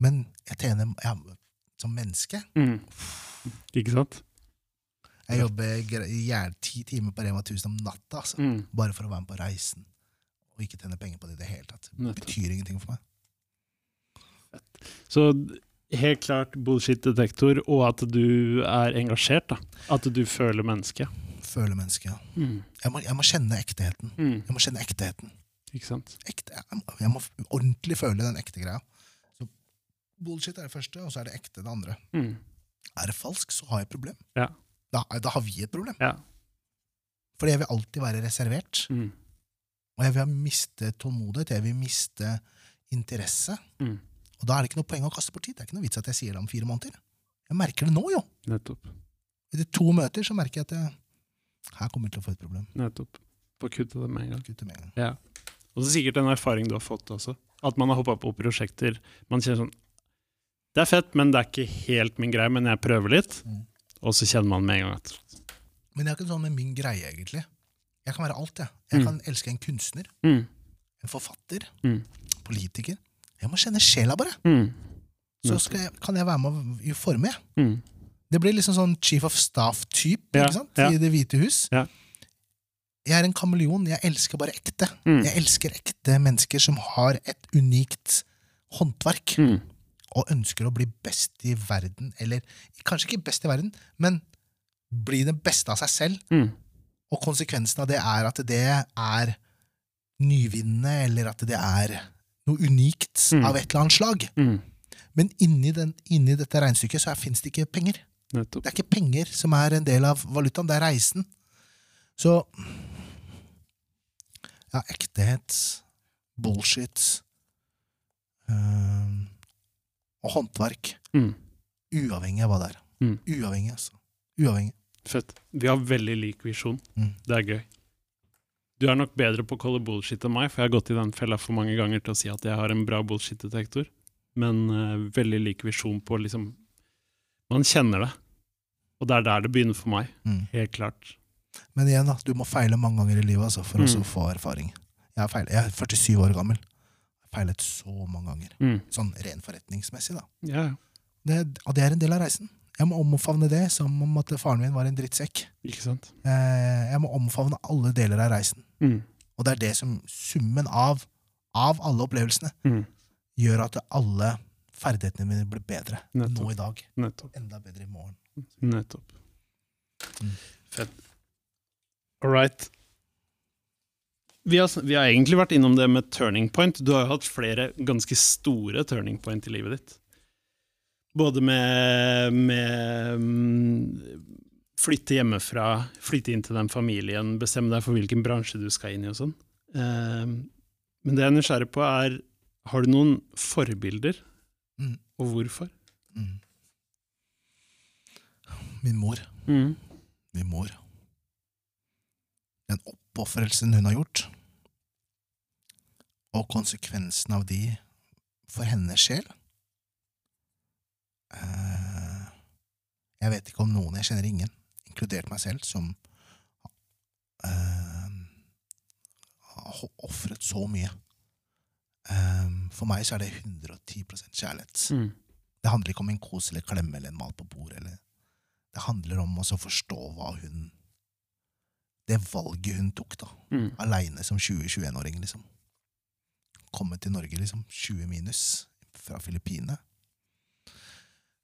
Men jeg tjener ja, som menneske. Mm. Ikke sant? Jeg jobber ti timer på Rema 1000 om natta, altså. Mm. bare for å være med på reisen. Og ikke tjene penger på det i det hele tatt. Det betyr ingenting for meg. Så helt klart bullshit-detektor, og at du er engasjert. da. At du føler mennesket. Føler mennesket. ja. Mm. Jeg må, jeg må kjenne ekteheten. Mm. Jeg må kjenne ekteheten. Ikke sant? Ekte, jeg, må, jeg må ordentlig føle den ekte greia. Så bullshit er det første, og så er det ekte det andre. Mm. Er det falsk, så har jeg et problem. Ja. Da, da har vi et problem. Ja. Fordi jeg vil alltid være reservert. Mm. Og jeg vil miste tålmodighet, jeg vil miste interesse. Mm. Og da er det ikke noe poeng å kaste bort tid. Det er ikke noe vits at jeg sier det om fire måneder. Jeg merker det nå, jo. Nettopp. Etter to møter så merker jeg at jeg, her kommer jeg til å få et problem. Nettopp. Få kutte det med en gang. Kutte med en gang. Ja. Og så sikkert en erfaring du har fått også. At man har hoppa på prosjekter. Man kjenner sånn Det er fett, men det er ikke helt min greie, men jeg prøver litt. Mm. Og så kjenner man med en gang at Men det er ikke sånn med min greie, egentlig. Jeg kan være alt, jeg. Jeg kan elske en kunstner, mm, en forfatter, Mm. politiker. Jeg må kjenne sjela, bare. mm, Så jeg, kan jeg være med å forme, jeg. mm, Det blir liksom sånn chief of staff-type Ja, ja. i Det hvite hus. Ja. Jeg er en kameleon. Jeg elsker bare ekte. mm, Jeg elsker ekte mennesker som har et unikt håndverk, mm, og ønsker å bli best i verden. Eller kanskje ikke best i verden, men bli den beste av seg selv. mm, Og konsekvensen av det er at det er nyvinnende, eller at det er noe unikt Mm. av et eller annet slag. mm. Men inni, den, inni dette regnestykket så fins det ikke penger. Nettopp. Det er ikke penger som er en del av valutaen, det er reisen. Så ja, ektehet, bullshit øh, og håndverk. Mm. Uavhengig av hva det er. Mm. Uavhengig, altså. Uavhengig. Fett. Vi har veldig lik visjon. Mm. Det er gøy. Du er nok bedre på å kalle bullshit enn meg, for jeg har gått i den fella for mange ganger til å si at jeg har en bra bullshit-detektor. Men uh, veldig lik visjon på liksom Man kjenner det. Og det er der det begynner for meg. Mm. Helt klart. Men igjen, da, du må feile mange ganger i livet altså, for Mm. å få erfaring. Jeg, er, feil, jeg er 47 år gammel. Jeg har feilet så mange ganger. Mm. Sånn ren forretningsmessig, da. Ja, ja. Det, og det er en del av reisen. Jeg må omfavne det som om at faren min var en drittsekk. Ikke sant? Eh, Jeg må omfavne alle deler av reisen. Mm. Og det er det som summen av, av alle opplevelsene Mm. gjør at alle ferdighetene mine blir bedre Nettopp. nå i dag. Nettopp. Enda bedre i morgen. Nettopp. Mm. Fett. All right. Vi har, vi har egentlig vært innom det med turning point. Du har jo hatt flere ganske store turning point i livet ditt. Både med, med mm, flytte hjemmefra, flytte inn til den familien, bestemme deg for hvilken bransje du skal inn i og sånn. Eh, men det jeg er nysgjerrig på, er har du noen forbilder, Mm. og hvorfor? Mm. Min mor. Mm. Min mor. Den oppofrelsen hun har gjort, og konsekvensen av de for hennes sjel Jeg vet ikke om noen, jeg kjenner ingen, inkludert meg selv, som eh, har ofret så mye. Eh, for meg så er det 110 kjærlighet. Mm. Det handler ikke om en kos eller klemme eller en mat på bordet. Det handler om å forstå hva hun Det valget hun tok, da. Mm. Aleine som 20-21-åring, liksom. Komme til Norge, liksom. 20 minus. Fra Filippinene.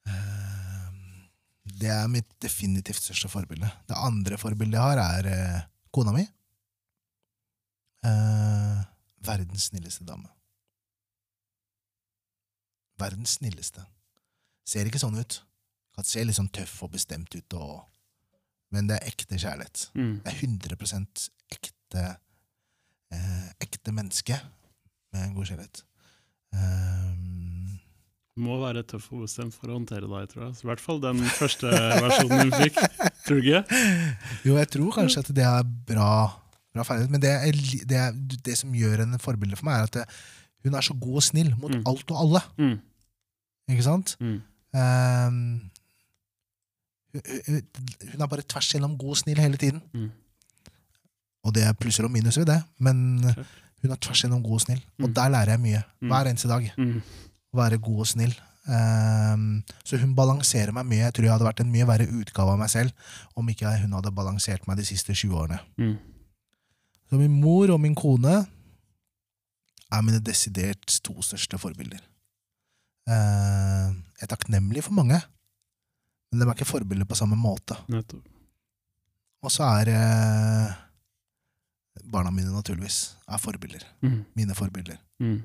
Eh, Det er mitt definitivt største forbilde. Det andre forbildet jeg har, er eh, kona mi. Eh, verdens snilleste dame. Verdens snilleste. Ser ikke sånn ut. Kan se litt sånn tøff og bestemt ut, og, men det er ekte kjærlighet. Mm. Det er 100 ekte eh, ekte menneske med en god kjærlighet. Um, Må være tøff og bestemt for å håndtere deg, tror jeg. Så I hvert fall den første versjonen hun fikk. Tror du ikke? jo, jeg tror kanskje at det er bra Bra ferdighet. Men det, er, det, er, det som gjør henne forbilde for meg, er at det, hun er så god og snill mot Mm. alt og alle. Mm. Ikke sant? Mm. Um, hun, hun, hun er bare tvers gjennom god og snill hele tiden. Mm. Og det er plusser og minuser ved det, men hun er tvers gjennom god og snill. Og Mm. der lærer jeg mye. Mm. Hver eneste dag. Å være god og snill. Um, så hun balanserer meg mye. Jeg tror jeg hadde vært en mye verre utgave av meg selv om ikke hun hadde balansert meg de siste 20 årene. Mm. Så min mor og min kone er mine desidert to største forbilder. Uh, jeg er takknemlig for mange, men de er ikke forbilder på samme måte. Og så er uh, barna mine, naturligvis, er forbilder. Mm. Mine forbilder. Mm.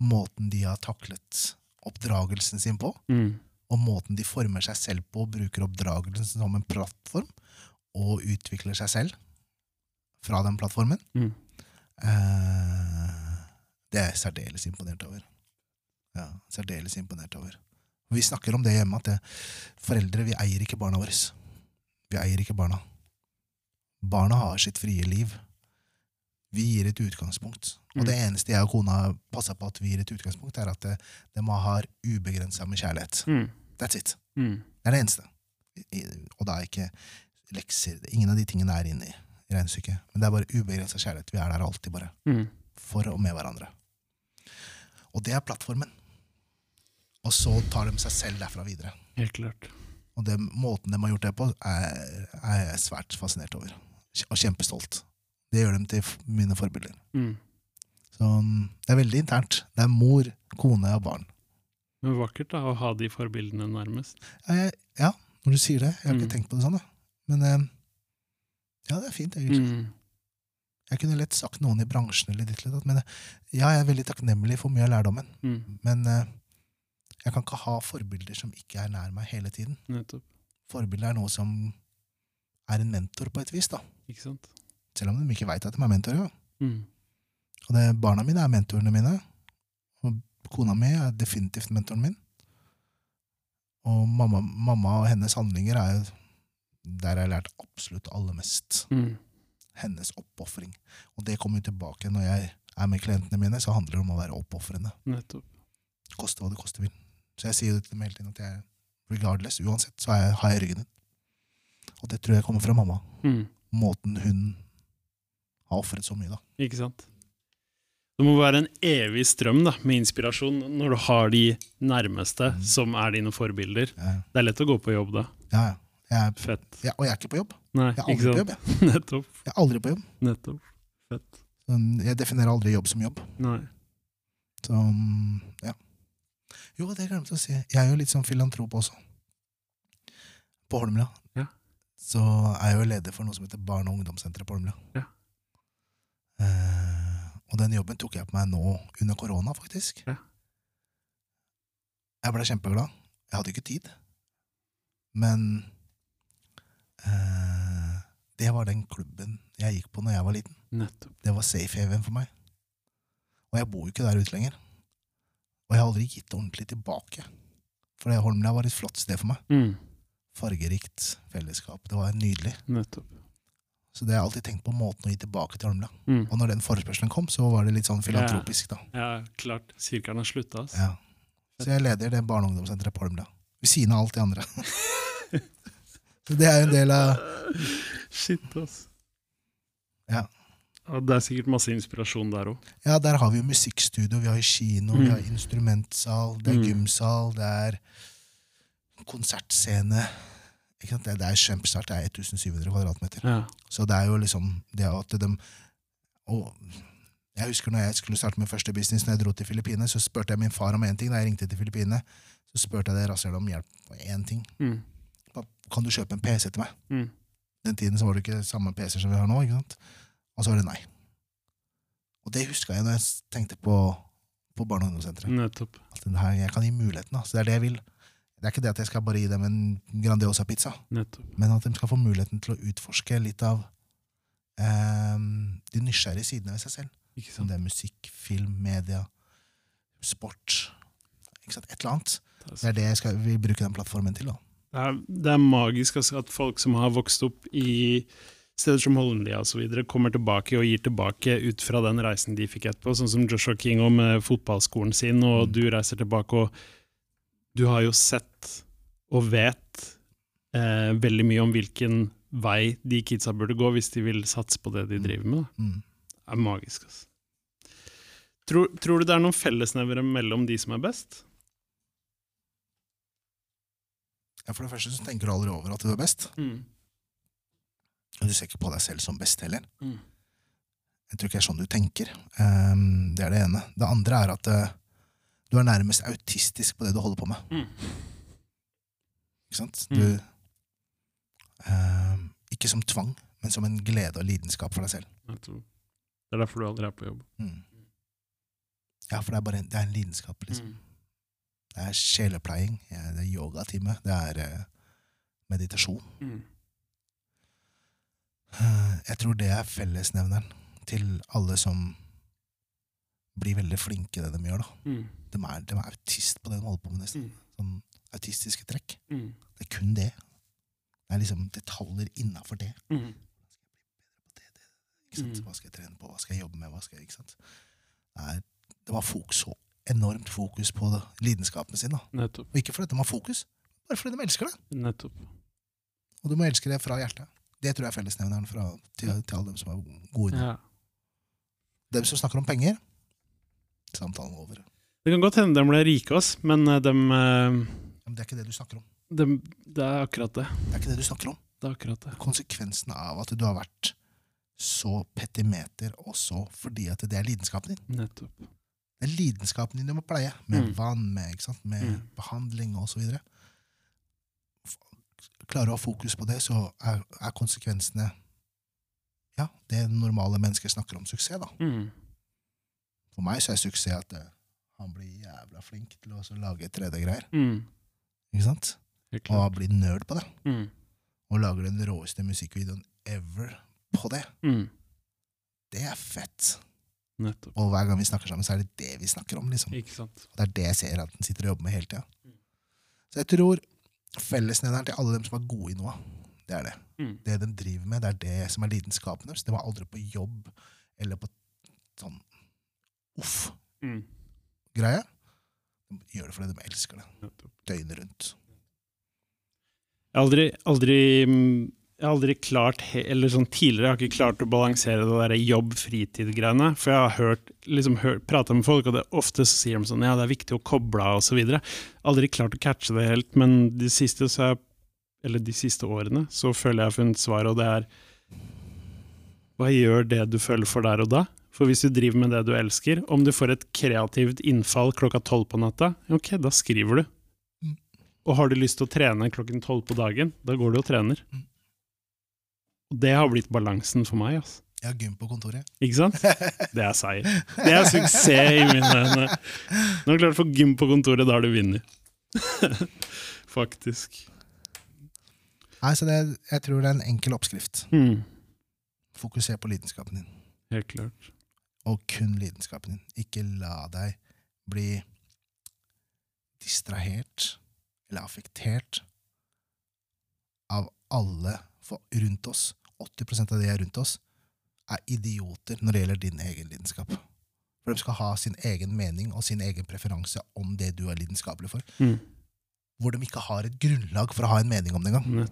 Måten de har taklet oppdragelsen sin på, Mm. og måten de former seg selv på, bruker oppdragelsen som en plattform, og utvikler seg selv fra den plattformen. Mm. Eh, det er jeg særdeles imponert over. Ja, særdeles imponert over. Vi snakker om det hjemme, at det, foreldre vi eier ikke barna våre. Vi eier ikke barna. Barna har sitt frie liv. Vi gir et utgangspunkt. Og Mm. det eneste jeg og kona passer på at vi gir et utgangspunkt, er at det, de har ubegrensa med kjærlighet. Mm. That's it. Mm. Det er det eneste. Og da er ikke lekser Ingen av de tingene er inne i regnestykket. Men det er bare ubegrensa kjærlighet. Vi er der alltid, bare. Mm. For og med hverandre. Og det er plattformen. Og så tar de seg selv derfra videre. Helt klart. Og det, måten de har gjort det på, er, er jeg svært fascinert over. Og kjempestolt. Det gjør dem til mine forbilder. Mm. Så mm, det er veldig internt. Det er mor, kone og barn. Men vakkert da, å ha de forbildene nærmest. Ja, jeg, ja når du sier det. Jeg har Mm. ikke tenkt på det sånn, da. Men eh, ja, det er fint, egentlig. Mm. Jeg kunne lett sagt noen i bransjen, eller ditt eller men eh, ja, jeg er veldig takknemlig for mye av lærdommen. Mm. Men eh, jeg kan ikke ha forbilder som ikke er nær meg hele tiden. Nettopp. Forbilder er noe som er en mentor på et vis, da. Ikke sant? Selv om de ikke veit at de er mentorer. Mm. Og det, barna mine er mentorene mine. Og kona mi er definitivt mentoren min. Og mamma, mamma og hennes handlinger er jo der jeg har lært absolutt aller mest. Mm. Hennes oppofring. Og det kommer jo tilbake når jeg er med klientene mine, så handler det om å være oppofrende. Koste hva det koste vil. Så jeg sier jo til dem hele tiden at jeg regardless, uansett, så jeg, har jeg ryggen din. Og det tror jeg kommer fra mamma. Mm. Måten hun har ofret så mye, da. Ikke sant? Det må være en evig strøm da, med inspirasjon når du har de nærmeste Mm. som er dine forbilder. Ja, Det er lett å gå på jobb da. ja. ja. Jeg er, Fett. ja, og jeg er ikke på jobb. Nei, Jeg er ikke aldri på jobb. [laughs] Jeg. Nettopp. jeg er aldri på jobb. Nettopp. Fett. Sånn, Jeg definerer aldri jobb som jobb. Nei. Så, mm, ja. Jo, det glemte jeg å si. Jeg er jo litt sånn filantrop også. På Holmlia. Ja. Så er jeg jo leder for noe som heter Barne- og ungdomssenteret på Holmlia. Ja. Eh, og den jobben tok jeg på meg nå under korona, faktisk. Ja. Jeg ble kjempeglad. Jeg hadde ikke tid. Men eh, det var den klubben jeg gikk på når jeg var liten. Nettopp. Det var safe haven for meg. Og jeg bor jo ikke der ute lenger. Og jeg har aldri gitt det ordentlig tilbake. For Holmlia var et flott sted for meg. Mm. Fargerikt fellesskap. Det var nydelig. Nettopp. Så det har jeg alltid tenkt på måten å gi tilbake til Holmlia. Mm. Og når den forespørselen kom, så var det litt sånn filantropisk, da. Ja, klart. Sirkelen har slutta. Ja. Så jeg leder det barne- og ungdomssenteret på Holmlia. Ved siden av alt det andre. [laughs] så det er jo en del av Shit, ass. Ja. Ja, det er sikkert masse inspirasjon der òg. Ja, der har vi jo musikkstudio, vi har kino, vi Mm. har instrumentsal, det er Mm. gymsal, det er konsertscene. Ikke? Det, det er kjempestart, det er 1700 kvadratmeter. Ja. Så det er jo liksom det at de og Jeg husker når jeg skulle starte min første business, når jeg dro til Filippinene, så spurte jeg min far om én ting. Da jeg ringte til Filippinene, så spurte jeg det rasshølet om hjelp på én ting. Mm. Kan du kjøpe en PC til meg? Mm. Den tiden så var det ikke samme PC som vi har nå. ikke sant? Og så var det nei. Og det huska jeg når jeg tenkte på, på barne- og ungdomssenteret. At her, jeg kan gi muligheten. da. Så det er det jeg vil. Det er ikke det at jeg skal bare gi dem en Grandiosa-pizza, men at de skal få muligheten til å utforske litt av eh, de nysgjerrige sidene ved seg selv. Sant? det er musikk, film, media, sport. Et eller annet. Det er det jeg skal, vil bruke den plattformen til. da. Det er, det er magisk altså, at folk som har vokst opp i steder som Holmlia osv. kommer tilbake og gir tilbake ut fra den reisen de fikk etterpå, sånn som Joshua King og med fotballskolen sin, og Mm. du reiser tilbake, og du har jo sett og vet eh, veldig mye om hvilken vei de kidsa burde gå hvis de vil satse på det de Mm. driver med. Mm. Det er magisk, altså. Tror, tror du det er noen fellesnevere mellom de som er best? Ja, for det første så tenker du aldri over at du er best. Mm. Og du ser ikke på deg selv som best heller. Mm. Jeg tror ikke det er sånn du tenker. Um, det er det ene. Det andre er at eh, du er nærmest autistisk på det du holder på med. Mm. Ikke sant? Mm. Du ehm, Ikke som tvang, men som en glede og lidenskap for deg selv. Det er derfor du aldri er på jobb. Mm. Ja, for det er bare en, det er en lidenskap. Liksom. Mm. Det er sjelepleiing, ja, det er yogatime, det er eh, meditasjon. Mm. Eh, Jeg tror det er fellesnevneren til alle som blir veldig flinke i det de gjør. da. Mm. De er, de er autist på det de holder på med, nesten. Mm. Sånn autistiske trekk. Mm. Det er kun det. Det er liksom detaljer innafor det. Mm. Ikke sant? Mm. Hva skal jeg trene på, hva skal jeg jobbe med? hva skal jeg, ikke sant? Det, er, de har fokus, så enormt fokus på det, lidenskapen sin. da. Nettopp. Og ikke fordi de har fokus, bare fordi de elsker det. Nettopp. Og du må elske det fra hjertet. Det tror jeg er fellesnevneren fra, til, til alle dem som er gode. Ja. Dem som snakker om penger, samtalen er over. Det kan godt hende de ble rike, oss, men de eh, Men det er ikke det du snakker om. De, det er akkurat det. Det er ikke det du snakker om. Det er akkurat det. Konsekvensen av at du har vært så petimeter også fordi at det er lidenskapen din. Nettopp. Det er lidenskapen din du må pleie, med Mm. vann, med, med Mm. behandling videre. Klarer du å ha fokus på det, så er, er konsekvensene ja, det normale mennesker snakker om suksess. da. Mm. For meg så er suksess at eh, han blir jævla flink til å lage 3D-greier. Mm. ikke sant? Og blir nerd på det. Mm. Og lager den råeste musikkvideoen ever på det. Mm. Det er fett. Nettopp. Og hver gang vi snakker sammen, så er det det vi snakker om. liksom. Ikke sant. Og det er det jeg ser at den sitter og jobber med hele tida. Mm. Så jeg tror fellesnevneren til alle dem som er gode i noe, det er det. Mm. Det de driver med, det er det som er lidenskapen deres. De var aldri på jobb eller på sånn uff-greie. Mm. De gjør det fordi de elsker det. Døgnet rundt. Jeg har aldri, aldri, jeg har aldri klart, eller sånn tidligere, jeg har ikke klart å balansere det der jobb-fritid-greiene. For jeg har hørt, liksom hørt, prata med folk, og det, ofte så sier de sånn, ja, det er viktig å koble av videre. Aldri klart å catche det helt, men de siste, så er, eller de siste årene, så føler jeg jeg har funnet svaret, og det er, hva gjør det du føler for der og da? For hvis du driver med det du elsker, om du får et kreativt innfall klokka tolv på natta, ok, da skriver du. Mm. Og har du lyst til å trene klokken tolv på dagen, da går du og trener. Mm. Og det har blitt balansen for meg. Altså. Jeg har gym på kontoret. Ikke sant? [laughs] Det er seier. Det er suksess i mine øyne. Når du klarer å få gym på kontoret, da har du vunnet. [laughs] Faktisk. Nei, så det, Jeg tror det er en enkel oppskrift. Mm. Fokuser på lidenskapen din. Helt klart. Og kun lidenskapen din. Ikke la deg bli distrahert eller affektert av alle rundt oss. 80% av de er rundt oss, er idioter når det gjelder din egen lidenskap. For de skal ha sin egen mening og sin egen preferanse om det du er lidenskapelig for. Mm. Hvor de ikke har et grunnlag for å ha en mening om det engang.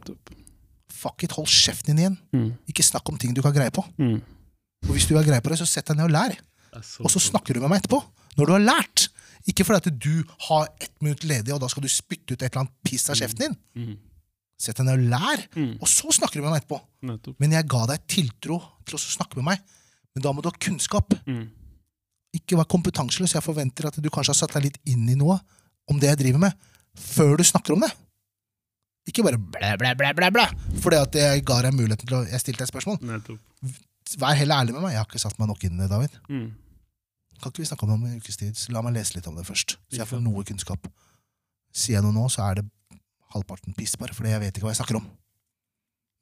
Fuck it, hold kjeften din igjen. Mm. Ikke snakk om ting du ikke har greie på. Mm. Og hvis du har greie på det, så sett deg ned og lær. Er så Og så snakker du med meg etterpå, når du har lært. Ikke fordi at du har ett minutt ledig, og da skal du spytte ut et eller annet piss av kjeften din. Mm. Sett deg ned og lær, Mm. og så snakker du med meg etterpå. Nettopp. Men jeg ga deg tiltro til å snakke med meg. Men da må du ha kunnskap. Mm. Ikke vær kompetanseløs. Jeg forventer at du kanskje har satt deg litt inn i noe om det jeg driver med, før du snakker om det. Ikke bare blæ, blæ, blæ, blæ, blæ. Fordi at jeg ga deg muligheten til å Jeg stilte deg et spørsmål. Nettopp. Vær heller ærlig med meg. Jeg har ikke satt meg nok inn i det, David. Mm. Kan ikke vi snakke om det om en ukes tid? Så La meg lese litt om det først, så jeg får noe kunnskap. Sier jeg noe nå, så er det halvparten piss, bare fordi jeg vet ikke hva jeg snakker om.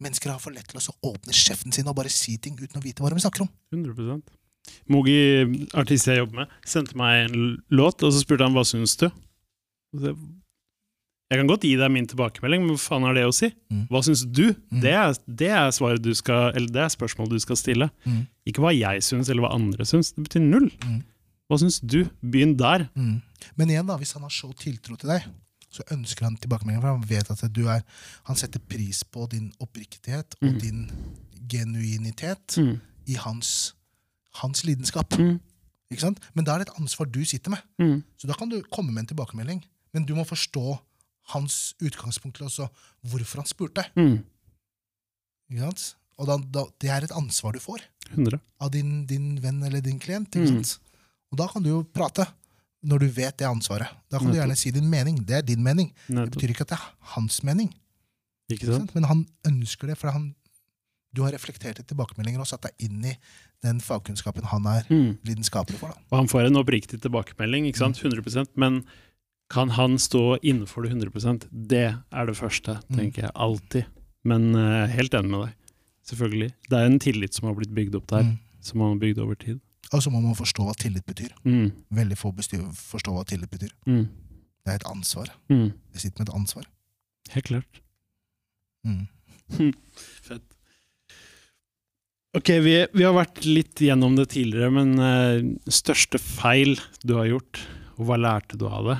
Mennesker har for lett til å åpne kjeften sin og bare si ting uten å vite hva de snakker om. 100% Mogi, artist jeg jobber med, sendte meg en låt, og så spurte han hva syns du? Og så, Jeg kan godt gi deg min tilbakemelding, men hva faen har det å si? Mm. Hva syns du? Mm. Det, er, det er svaret du skal, eller det er spørsmålet du skal stille. Mm. Ikke hva jeg syns, eller hva andre syns. Det betyr null. Mm. Hva syns du? Begynn der. Mm. Men igjen, da, hvis han har så tiltro til deg, så ønsker han tilbakemelding. For han vet at du er Han setter pris på din oppriktighet og Mm. din genuinitet i hans, hans lidenskap. Ikke sant? Men da er det et ansvar du sitter med. Så da kan du komme med en tilbakemelding. Men du må forstå hans utgangspunkt til også hvorfor han spurte. Mm. Og da, da, det er et ansvar du får 100. av din, din venn eller din klient. Mm. Og da kan du jo prate, når du vet det ansvaret. Da kan du gjerne si din mening. Det er din mening. Det betyr ikke at det er hans mening. Men han ønsker det, for han, du har reflektert i tilbakemeldinger og satt deg inn i den fagkunnskapen han er Mm. lidenskapelig for. Da. Og han får en oppriktig tilbakemelding, ikke sant? 100 men kan han stå innenfor det 100% Det er det første, Mm. tenker jeg. Alltid. Men uh, helt enig med deg. Selvfølgelig. Det er en tillit som har blitt bygd opp der, Mm. som man har bygd over tid. Og så må man forstå hva tillit betyr. Mm. Veldig få forstår hva tillit betyr. Mm. Det er et ansvar. Mm. Jeg sitter med et ansvar. Helt klart. Mm. [laughs] Fett. Ok, vi, vi har vært litt gjennom det tidligere, men uh, største feil du har gjort, og hva lærte du av det?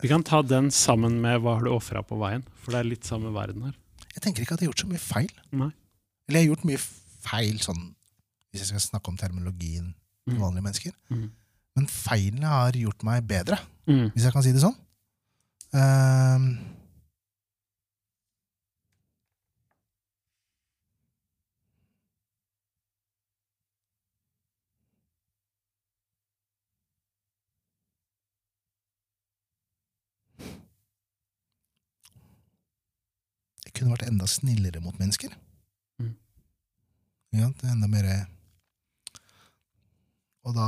Vi kan ta den sammen med hva har du ofra på veien, for det er litt samme verden her. Jeg tenker ikke at jeg har gjort så mye feil. Nei. Eller jeg har gjort mye feil, sånn, hvis jeg skal snakke om terminologien til Mm. vanlige mennesker. Mm. Men feilene har gjort meg bedre, Mm. hvis jeg kan si det sånn. Ehm, kunne vært enda snillere mot mennesker. Mm. Ja, det er enda mer Og da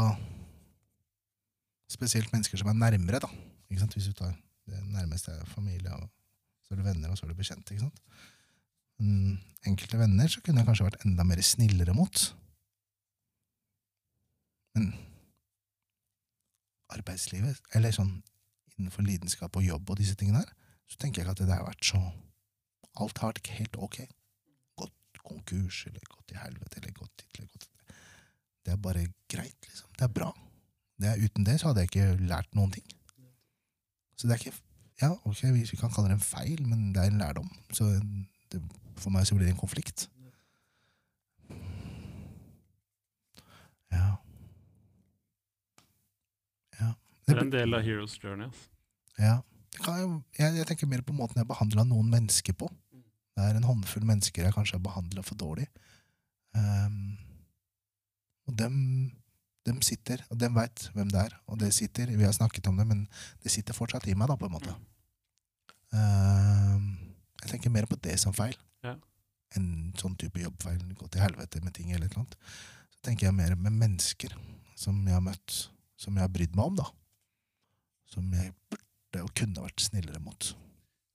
Spesielt mennesker som er nærmere, da. Ikke sant? Hvis du tar det nærmeste er familie, og så er det venner, og så er det bekjente. ikke sant? Men enkelte venner så kunne jeg kanskje vært enda mer snillere mot. Men arbeidslivet, eller sånn innenfor lidenskap og jobb og disse tingene her, så tenker jeg ikke at det har vært så Alt har vært helt ok. Gått konkurs, eller gått i helvete, eller gått dit, eller gått dit. Det er bare greit, liksom. Det er bra. Det er, uten det så hadde jeg ikke lært noen ting. Så det er ikke Ja, ok, vi kan kalle det en feil, men det er en lærdom. Så det, for meg så blir det en konflikt. Ja. Ja. Det er en del av Heroes Journey. ass. Ja. Jeg, jeg, jeg tenker mer på måten jeg behandla noen mennesker på. Det er en håndfull mennesker jeg kanskje har behandla for dårlig. Um, og dem, dem sitter, og dem veit hvem det er. Og det sitter, Vi har snakket om det, men det sitter fortsatt i meg, da, på en måte. Um, jeg tenker mer på det som feil Ja. enn sånn type jobbfeil. Gå til helvete med ting eller et eller annet. Så tenker jeg mer med mennesker som jeg har møtt, som jeg har brydd meg om, da. Som jeg burde og kunne vært snillere mot.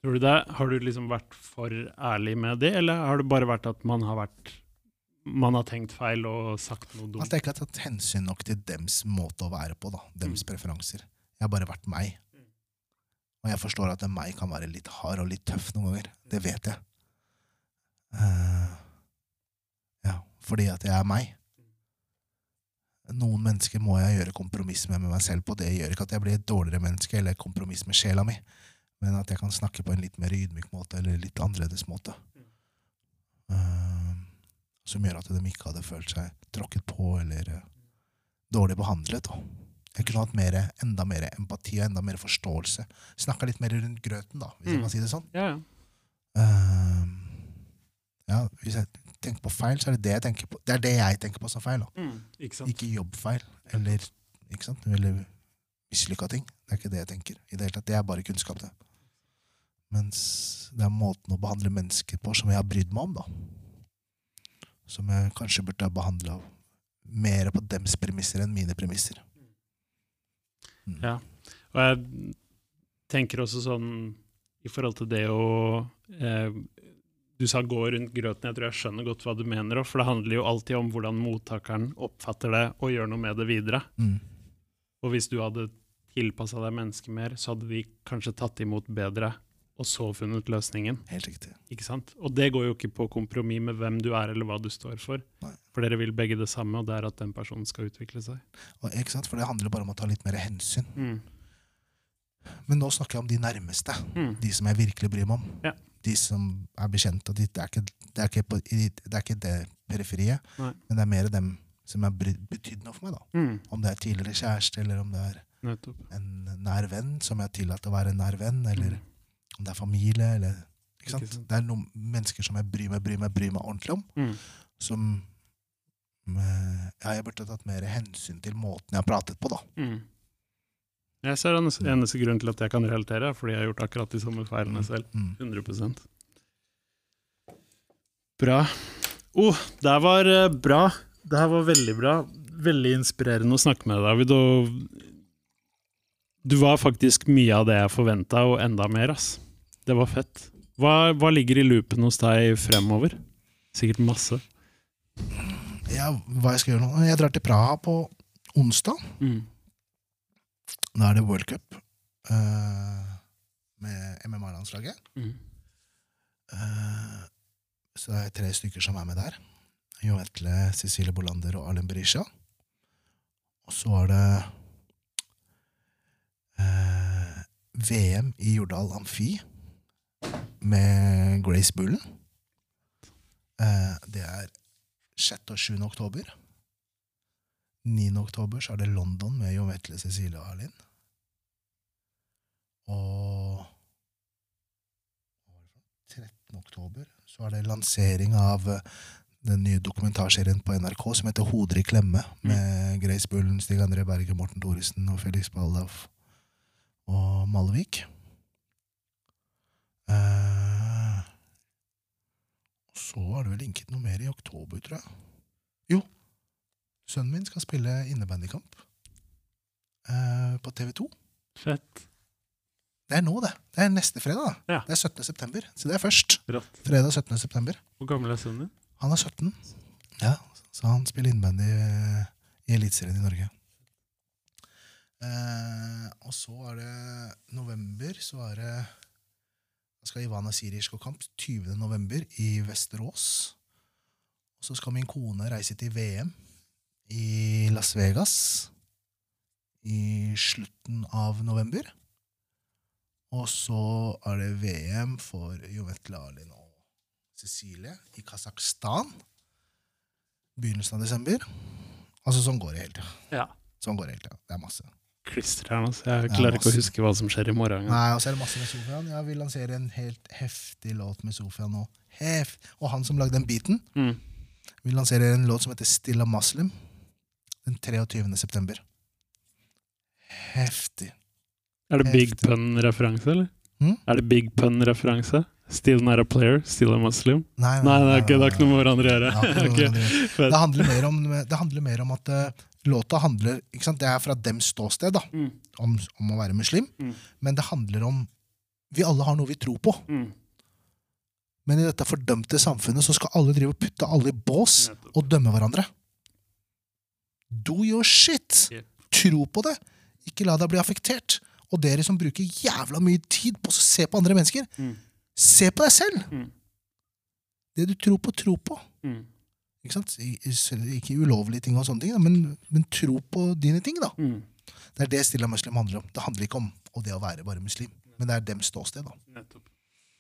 Tror du det? Har du liksom vært for ærlig med det, eller har det bare vært at man har vært man har tenkt feil og sagt noe At Altså, jeg ikke har tatt hensyn nok til dems måte å være på, da. Dems preferanser. Jeg har bare vært meg. Og jeg forstår at meg kan være litt hard og litt tøff noen ganger. Det vet jeg. Uh, ja, fordi at jeg er meg. Noen mennesker må jeg gjøre kompromiss med, med meg selv på. Det gjør ikke at jeg blir et dårligere menneske eller kompromiss med sjela mi, men at jeg kan snakke på en litt mer ydmyk måte eller litt annerledes måte. Uh, som gjør at de ikke hadde følt seg tråkket på eller uh, dårlig behandlet. Da. Jeg kunne hatt mer, enda mer empati og enda mer forståelse. Snakka litt mer rundt grøten, da, hvis jeg Mm. kan si det sånn. Ja, ja. Uh, ja, hvis jeg tenker på feil, så er det det jeg tenker på. Det er det jeg tenker på som feil. Mm, ikke sant? Ikke jobbfeil eller ikke sant? Eller mislykka ting. Det er ikke det jeg tenker. I det hele tatt. Det er bare kunnskap, det. Mens det er måten å behandle mennesker på som jeg har brydd meg om, da. Som jeg kanskje burde ha behandla mer på dems premisser enn mine premisser. Mm. Ja. Og jeg tenker også sånn i forhold til det å eh, Du sa 'gå rundt grøten'. Jeg tror jeg skjønner godt hva du mener. For det handler jo alltid om hvordan mottakeren oppfatter det og gjør noe med det videre. Mm. Og hvis du hadde tilpassa deg mennesket mer, så hadde de kanskje tatt imot bedre, og så funnet løsningen. Helt riktig. Ikke sant? Og det går jo ikke på kompromiss med hvem du er eller hva du står for. Nei. For dere vil begge det samme, og det er at den personen skal utvikle seg. Og, ikke sant? For det handler bare om å ta litt mer hensyn. Mm. Men nå snakker jeg om de nærmeste. Mm. De som jeg virkelig bryr meg om. Ja. De som er bekjent. Og de, det, er ikke, det, er ikke på, det er ikke det periferiet, Nei. men det er mer dem som har betydd noe for meg. da. Mm. Om det er tidligere kjæreste, eller om det er Nettopp. en nær venn som jeg har tillatt å være en nær venn, eller Mm. om det er familie, eller ikke sant? Ikke sant. Det er noen mennesker som jeg bryr meg, bryr meg, bryr meg ordentlig om, Mm. som eh, ja, jeg burde tatt mer hensyn til måten jeg har pratet på, da. Mm. Jeg ser den eneste grunnen til at jeg kan relatere, er fordi jeg har gjort akkurat de samme feilene selv. Mm. 100% Bra. Oh, det var eh, bra. Det her var veldig bra. Veldig inspirerende å snakke med deg, David. Du var faktisk mye av det jeg forventa, og enda mer. ass. Det var fett. Hva, hva ligger i loopen hos deg fremover? Sikkert masse. Ja, hva jeg skal gjøre nå? Jeg drar til Praha på onsdag. Mm. Da er det World Cup uh, med MMA-landslaget. Mm. Uh, så det er tre stykker som er med der. Jo Vetle, Cecilie Bolander og Arlen Berisha. Og så er det uh, VM i Jordal Amfi med Grace Bullen. Eh, det er 6. og 7. oktober. 9. oktober så er det London med Jo Vetle, Cecilie og Arlin. Og 13. oktober så er det lansering av eh, den nye dokumentarserien på NRK som heter Hoder i klemme, med Grace Bullen, Stig André Berge, Morten Thoresen og Felix Baldauf og Malvik. Eh, så er det vel linket noe mer i oktober, tror jeg. Jo, sønnen min skal spille innebandykamp eh, på TV 2. Fett. Det er nå, det. Det er neste fredag. da. Ja. Det er 17. september. Så det er først. Rått. Fredag 17. september. Hvor gammel er sønnen din? Han er 17. Ja, så han spiller innebandy eh, i Eliteserien i Norge. Eh, og så er det november, så er det Da skal Ivana Siric gå kamp 20. november i Vesterås. Og så skal min kone reise til VM i Las Vegas i slutten av november. Og så er det VM for Jovetle Arlin og Cecilie i Kasakhstan. Begynnelsen av desember. Altså, sånn går det hele tida. Ja. Sånn går det hele tida. Det er masse. Klister her nå, så Jeg klarer ikke å huske hva som skjer i morgen. Nei, og så er det masse med Sofian. Jeg vil lansere en helt heftig låt med Sofian nå. Hef. Og han som lagde den beaten, Mm. vil lansere en låt som heter Stilla Muslim den 23. september. Heftig. Er det Big Pun-referanse, eller? Hmm? Er det Big Pun-referanse? Still not a player, still a muslim? Nei, Nei, det er ikke, det har ikke. Det har ikke noe med hverandre å gjøre. [laughs] okay. Det handler mer om, det handler mer om at uh, låta handler ikke sant? Det er fra dems ståsted da, Mm, om, om å være muslim, Mm. men det handler om Vi alle har noe vi tror på, mm. men i dette fordømte samfunnet så skal alle drive og putte alle i bås Nettopp. og dømme hverandre. Do your shit! Yeah. Tro på det! Ikke la deg bli affektert. Og dere som bruker jævla mye tid på å se på andre mennesker, Mm. se på deg selv! Mm. Det du tror på, tro på. Mm. Ikke, sant? Ikke ulovlige ting, og sånne ting, men, men tro på dine ting. da. Mm. Det er det Stilla Muslim handler om. Det handler ikke om og det å være bare muslim, men det er dems ståsted. da. Nettopp.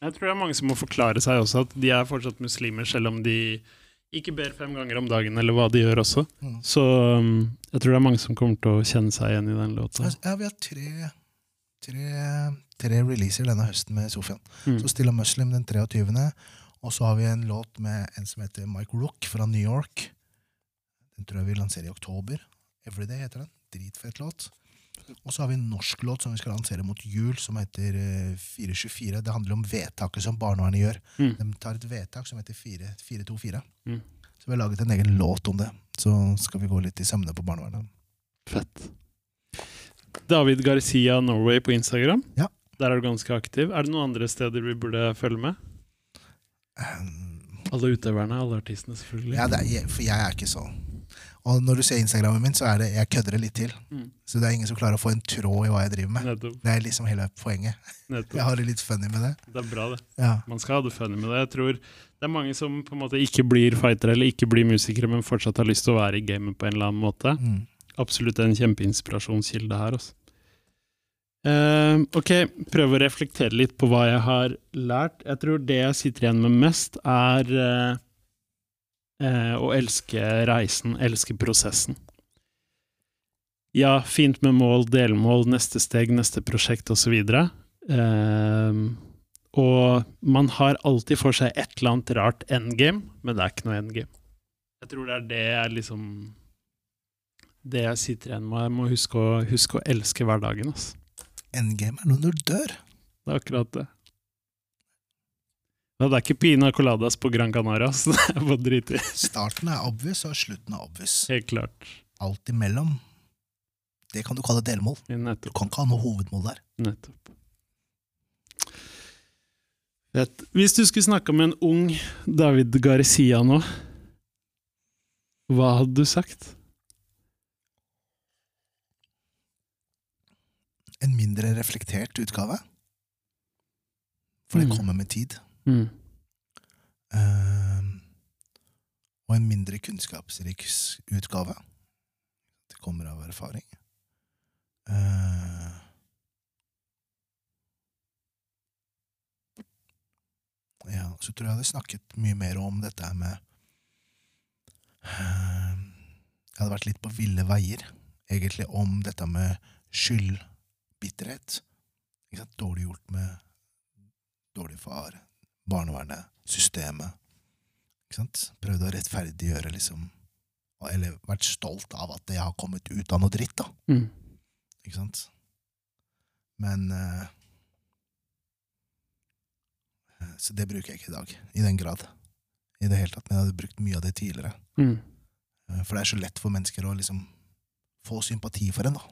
Jeg tror det er mange som må forklare seg også at de er fortsatt muslimer, selv om de ikke ber fem ganger om dagen, eller hva de gjør også. Mm. Så um, jeg tror det er mange som kommer til å kjenne seg igjen i den låta. Altså, Ja, vi har tre, tre, tre releaser denne høsten med Sofian. Mm. Så Stilla Muslim den 23. Og så har vi en låt med en som heter Mike Rook fra New York. Den tror jeg vi lanserer i oktober. Everyday heter den. Dritfett låt. Og så har vi en norsk låt som vi skal lansere mot jul, som heter eh, 424. Det handler om vedtaket som barnevernet gjør. Mm. De tar et vedtak som heter 424. Mm. Så vi har laget en egen låt om det. Så skal vi gå litt i sømne på barnevernet. Fett. David Garcia Norway på Instagram. Ja. Der er du ganske aktiv. Er det noen andre steder vi burde følge med? Um, Alle utøverne, alle artistene, selvfølgelig. Ja, det er, for jeg er ikke så Og når du ser Instagrammen min, så er det jeg kødder det litt til. Mm. Så det er ingen som klarer å få en tråd i hva jeg driver med. Nettopp. Det er liksom hele poenget. nettopp. Jeg har det litt funny med det. Det er bra, det. Ja. Man skal ha det funny med det. Jeg tror det er mange som på en måte ikke blir fightere eller ikke blir musikere, men fortsatt har lyst til å være i gamet på en eller annen måte. Mm. Absolutt en kjempeinspirasjonskilde her. Også. Uh, ok, prøve å reflektere litt på hva jeg har lært. Jeg tror det jeg sitter igjen med mest, er eh, eh, å elske reisen, elske prosessen. Ja, fint med mål, delmål, neste steg, neste prosjekt osv. Eh, og man har alltid for seg et eller annet rart endgame, men det er ikke noe endgame. Jeg tror det er det jeg liksom Det jeg sitter igjen med. Jeg må huske å, huske å elske hverdagen. Altså. Endgame er når du dør. Det er akkurat det. Det er ikke pina coladas på Gran Canaria, så det er bare drit i. Starten er obvious, og slutten er obvious. Helt klart. Alt imellom, det kan du kalle delmål. Nettopp. Du kan ikke ha noe hovedmål der. Nettopp. Vet. Hvis du skulle snakke med en ung David Garcia nå, hva hadde du sagt? En mindre reflektert utgave. For det Mm. kommer med tid. Mm. Uh, og en mindre kunnskapsrik utgave. Det kommer av erfaring. Uh, ja, så tror jeg jeg hadde snakket mye mer om dette med ehm, Jeg hadde vært litt på ville veier, egentlig, om dette med skyldbitterhet. Dårlig gjort med dårlig far, barnevernet, systemet. Ikke sant? Prøvd å rettferdiggjøre, liksom. Eller vært stolt av at jeg har kommet ut av noe dritt, da. Mm. Ikke sant? Men eh, Så det bruker jeg ikke i dag, i den grad. I det hele tatt. Men jeg hadde brukt mye av det tidligere. Mm. Uh, For det er så lett for mennesker å liksom få sympati for en, da.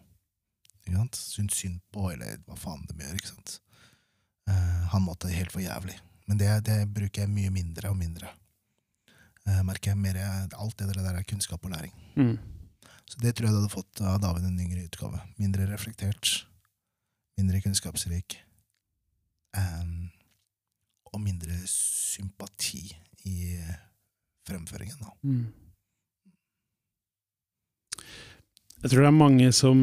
Ikke sant? Syns synd på, eller hva faen de gjør, ikke sant. Uh, han måtte helt for jævlig. Men det, det bruker jeg mye mindre og mindre. Jeg merker jeg mer Alt det der er kunnskap og læring. Mm. Så det tror jeg du hadde fått av David en yngre utgave. Mindre reflektert, mindre kunnskapsrik, um, og mindre sympati i fremføringen, da. Mm. Jeg tror det er mange som,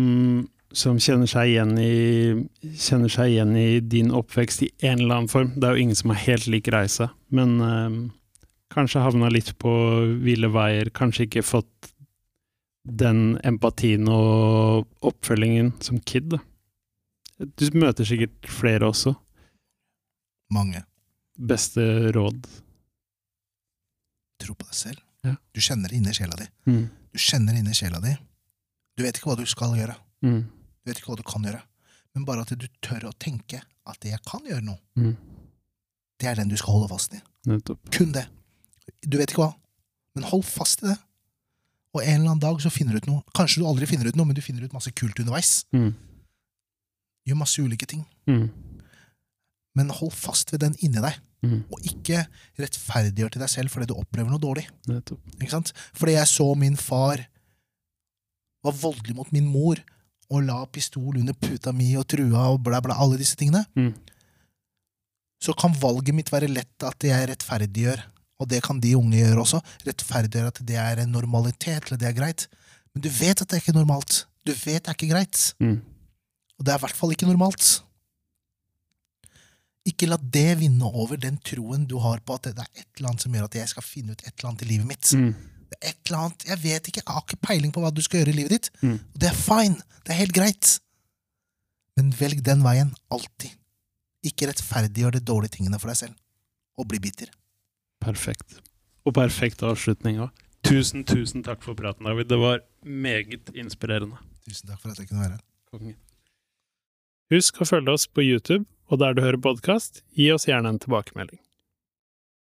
som kjenner, seg i, kjenner seg igjen i din oppvekst i en eller annen form. Det er jo ingen som har helt lik reise, men øh, kanskje havna litt på ville veier, kanskje ikke fått den empatien og oppfølgingen som kid. Da. Du møter sikkert flere også. Mange. Beste råd? Tro på deg selv. Ja. Du kjenner det inni sjela di. Mm. Du kjenner inni sjela di. Du vet ikke hva du skal gjøre. Mm. Du vet ikke hva du kan gjøre. Men bare at du tør å tenke at jeg kan gjøre noe, Mm. det er den du skal holde fast i. Nettopp. Kun det. Du vet ikke hva, men hold fast i det. Og en eller annen dag så finner du ut noe. Kanskje du aldri finner ut noe, men du finner ut masse kult underveis. Mm. Gjør masse ulike ting. Mm. Men hold fast ved den inni deg, Mm. og ikke rettferdiggjør til deg selv fordi du opplever noe dårlig. Nettopp. Fordi jeg så min far var voldelig mot min mor og la pistol under puta mi og trua og bla, bla, alle disse tingene, Mm. så kan valget mitt være lett at jeg rettferdiggjør, og det kan de unge gjøre også, rettferdiggjør at det er en normalitet, eller det er greit. Men du vet at det er ikke normalt. Du vet det er ikke greit. Mm. Og det er i hvert fall ikke normalt. Ikke la det vinne over den troen du har på at det er et eller annet som gjør at jeg skal finne ut et eller annet i livet mitt. Mm. Et eller annet, Jeg vet ikke, jeg har ikke peiling på hva du skal gjøre i livet ditt. Mm. Og det er fine. Det er helt greit. Men velg den veien. Alltid. Ikke rettferdiggjør de dårlige tingene for deg selv. Og bli bitter. Perfekt. Og perfekt avslutning òg. Tusen, tusen takk for praten, David. Det var meget inspirerende. Tusen takk for at jeg kunne være her. Husk å følge oss på YouTube, og der du hører podkast, gi oss gjerne en tilbakemelding.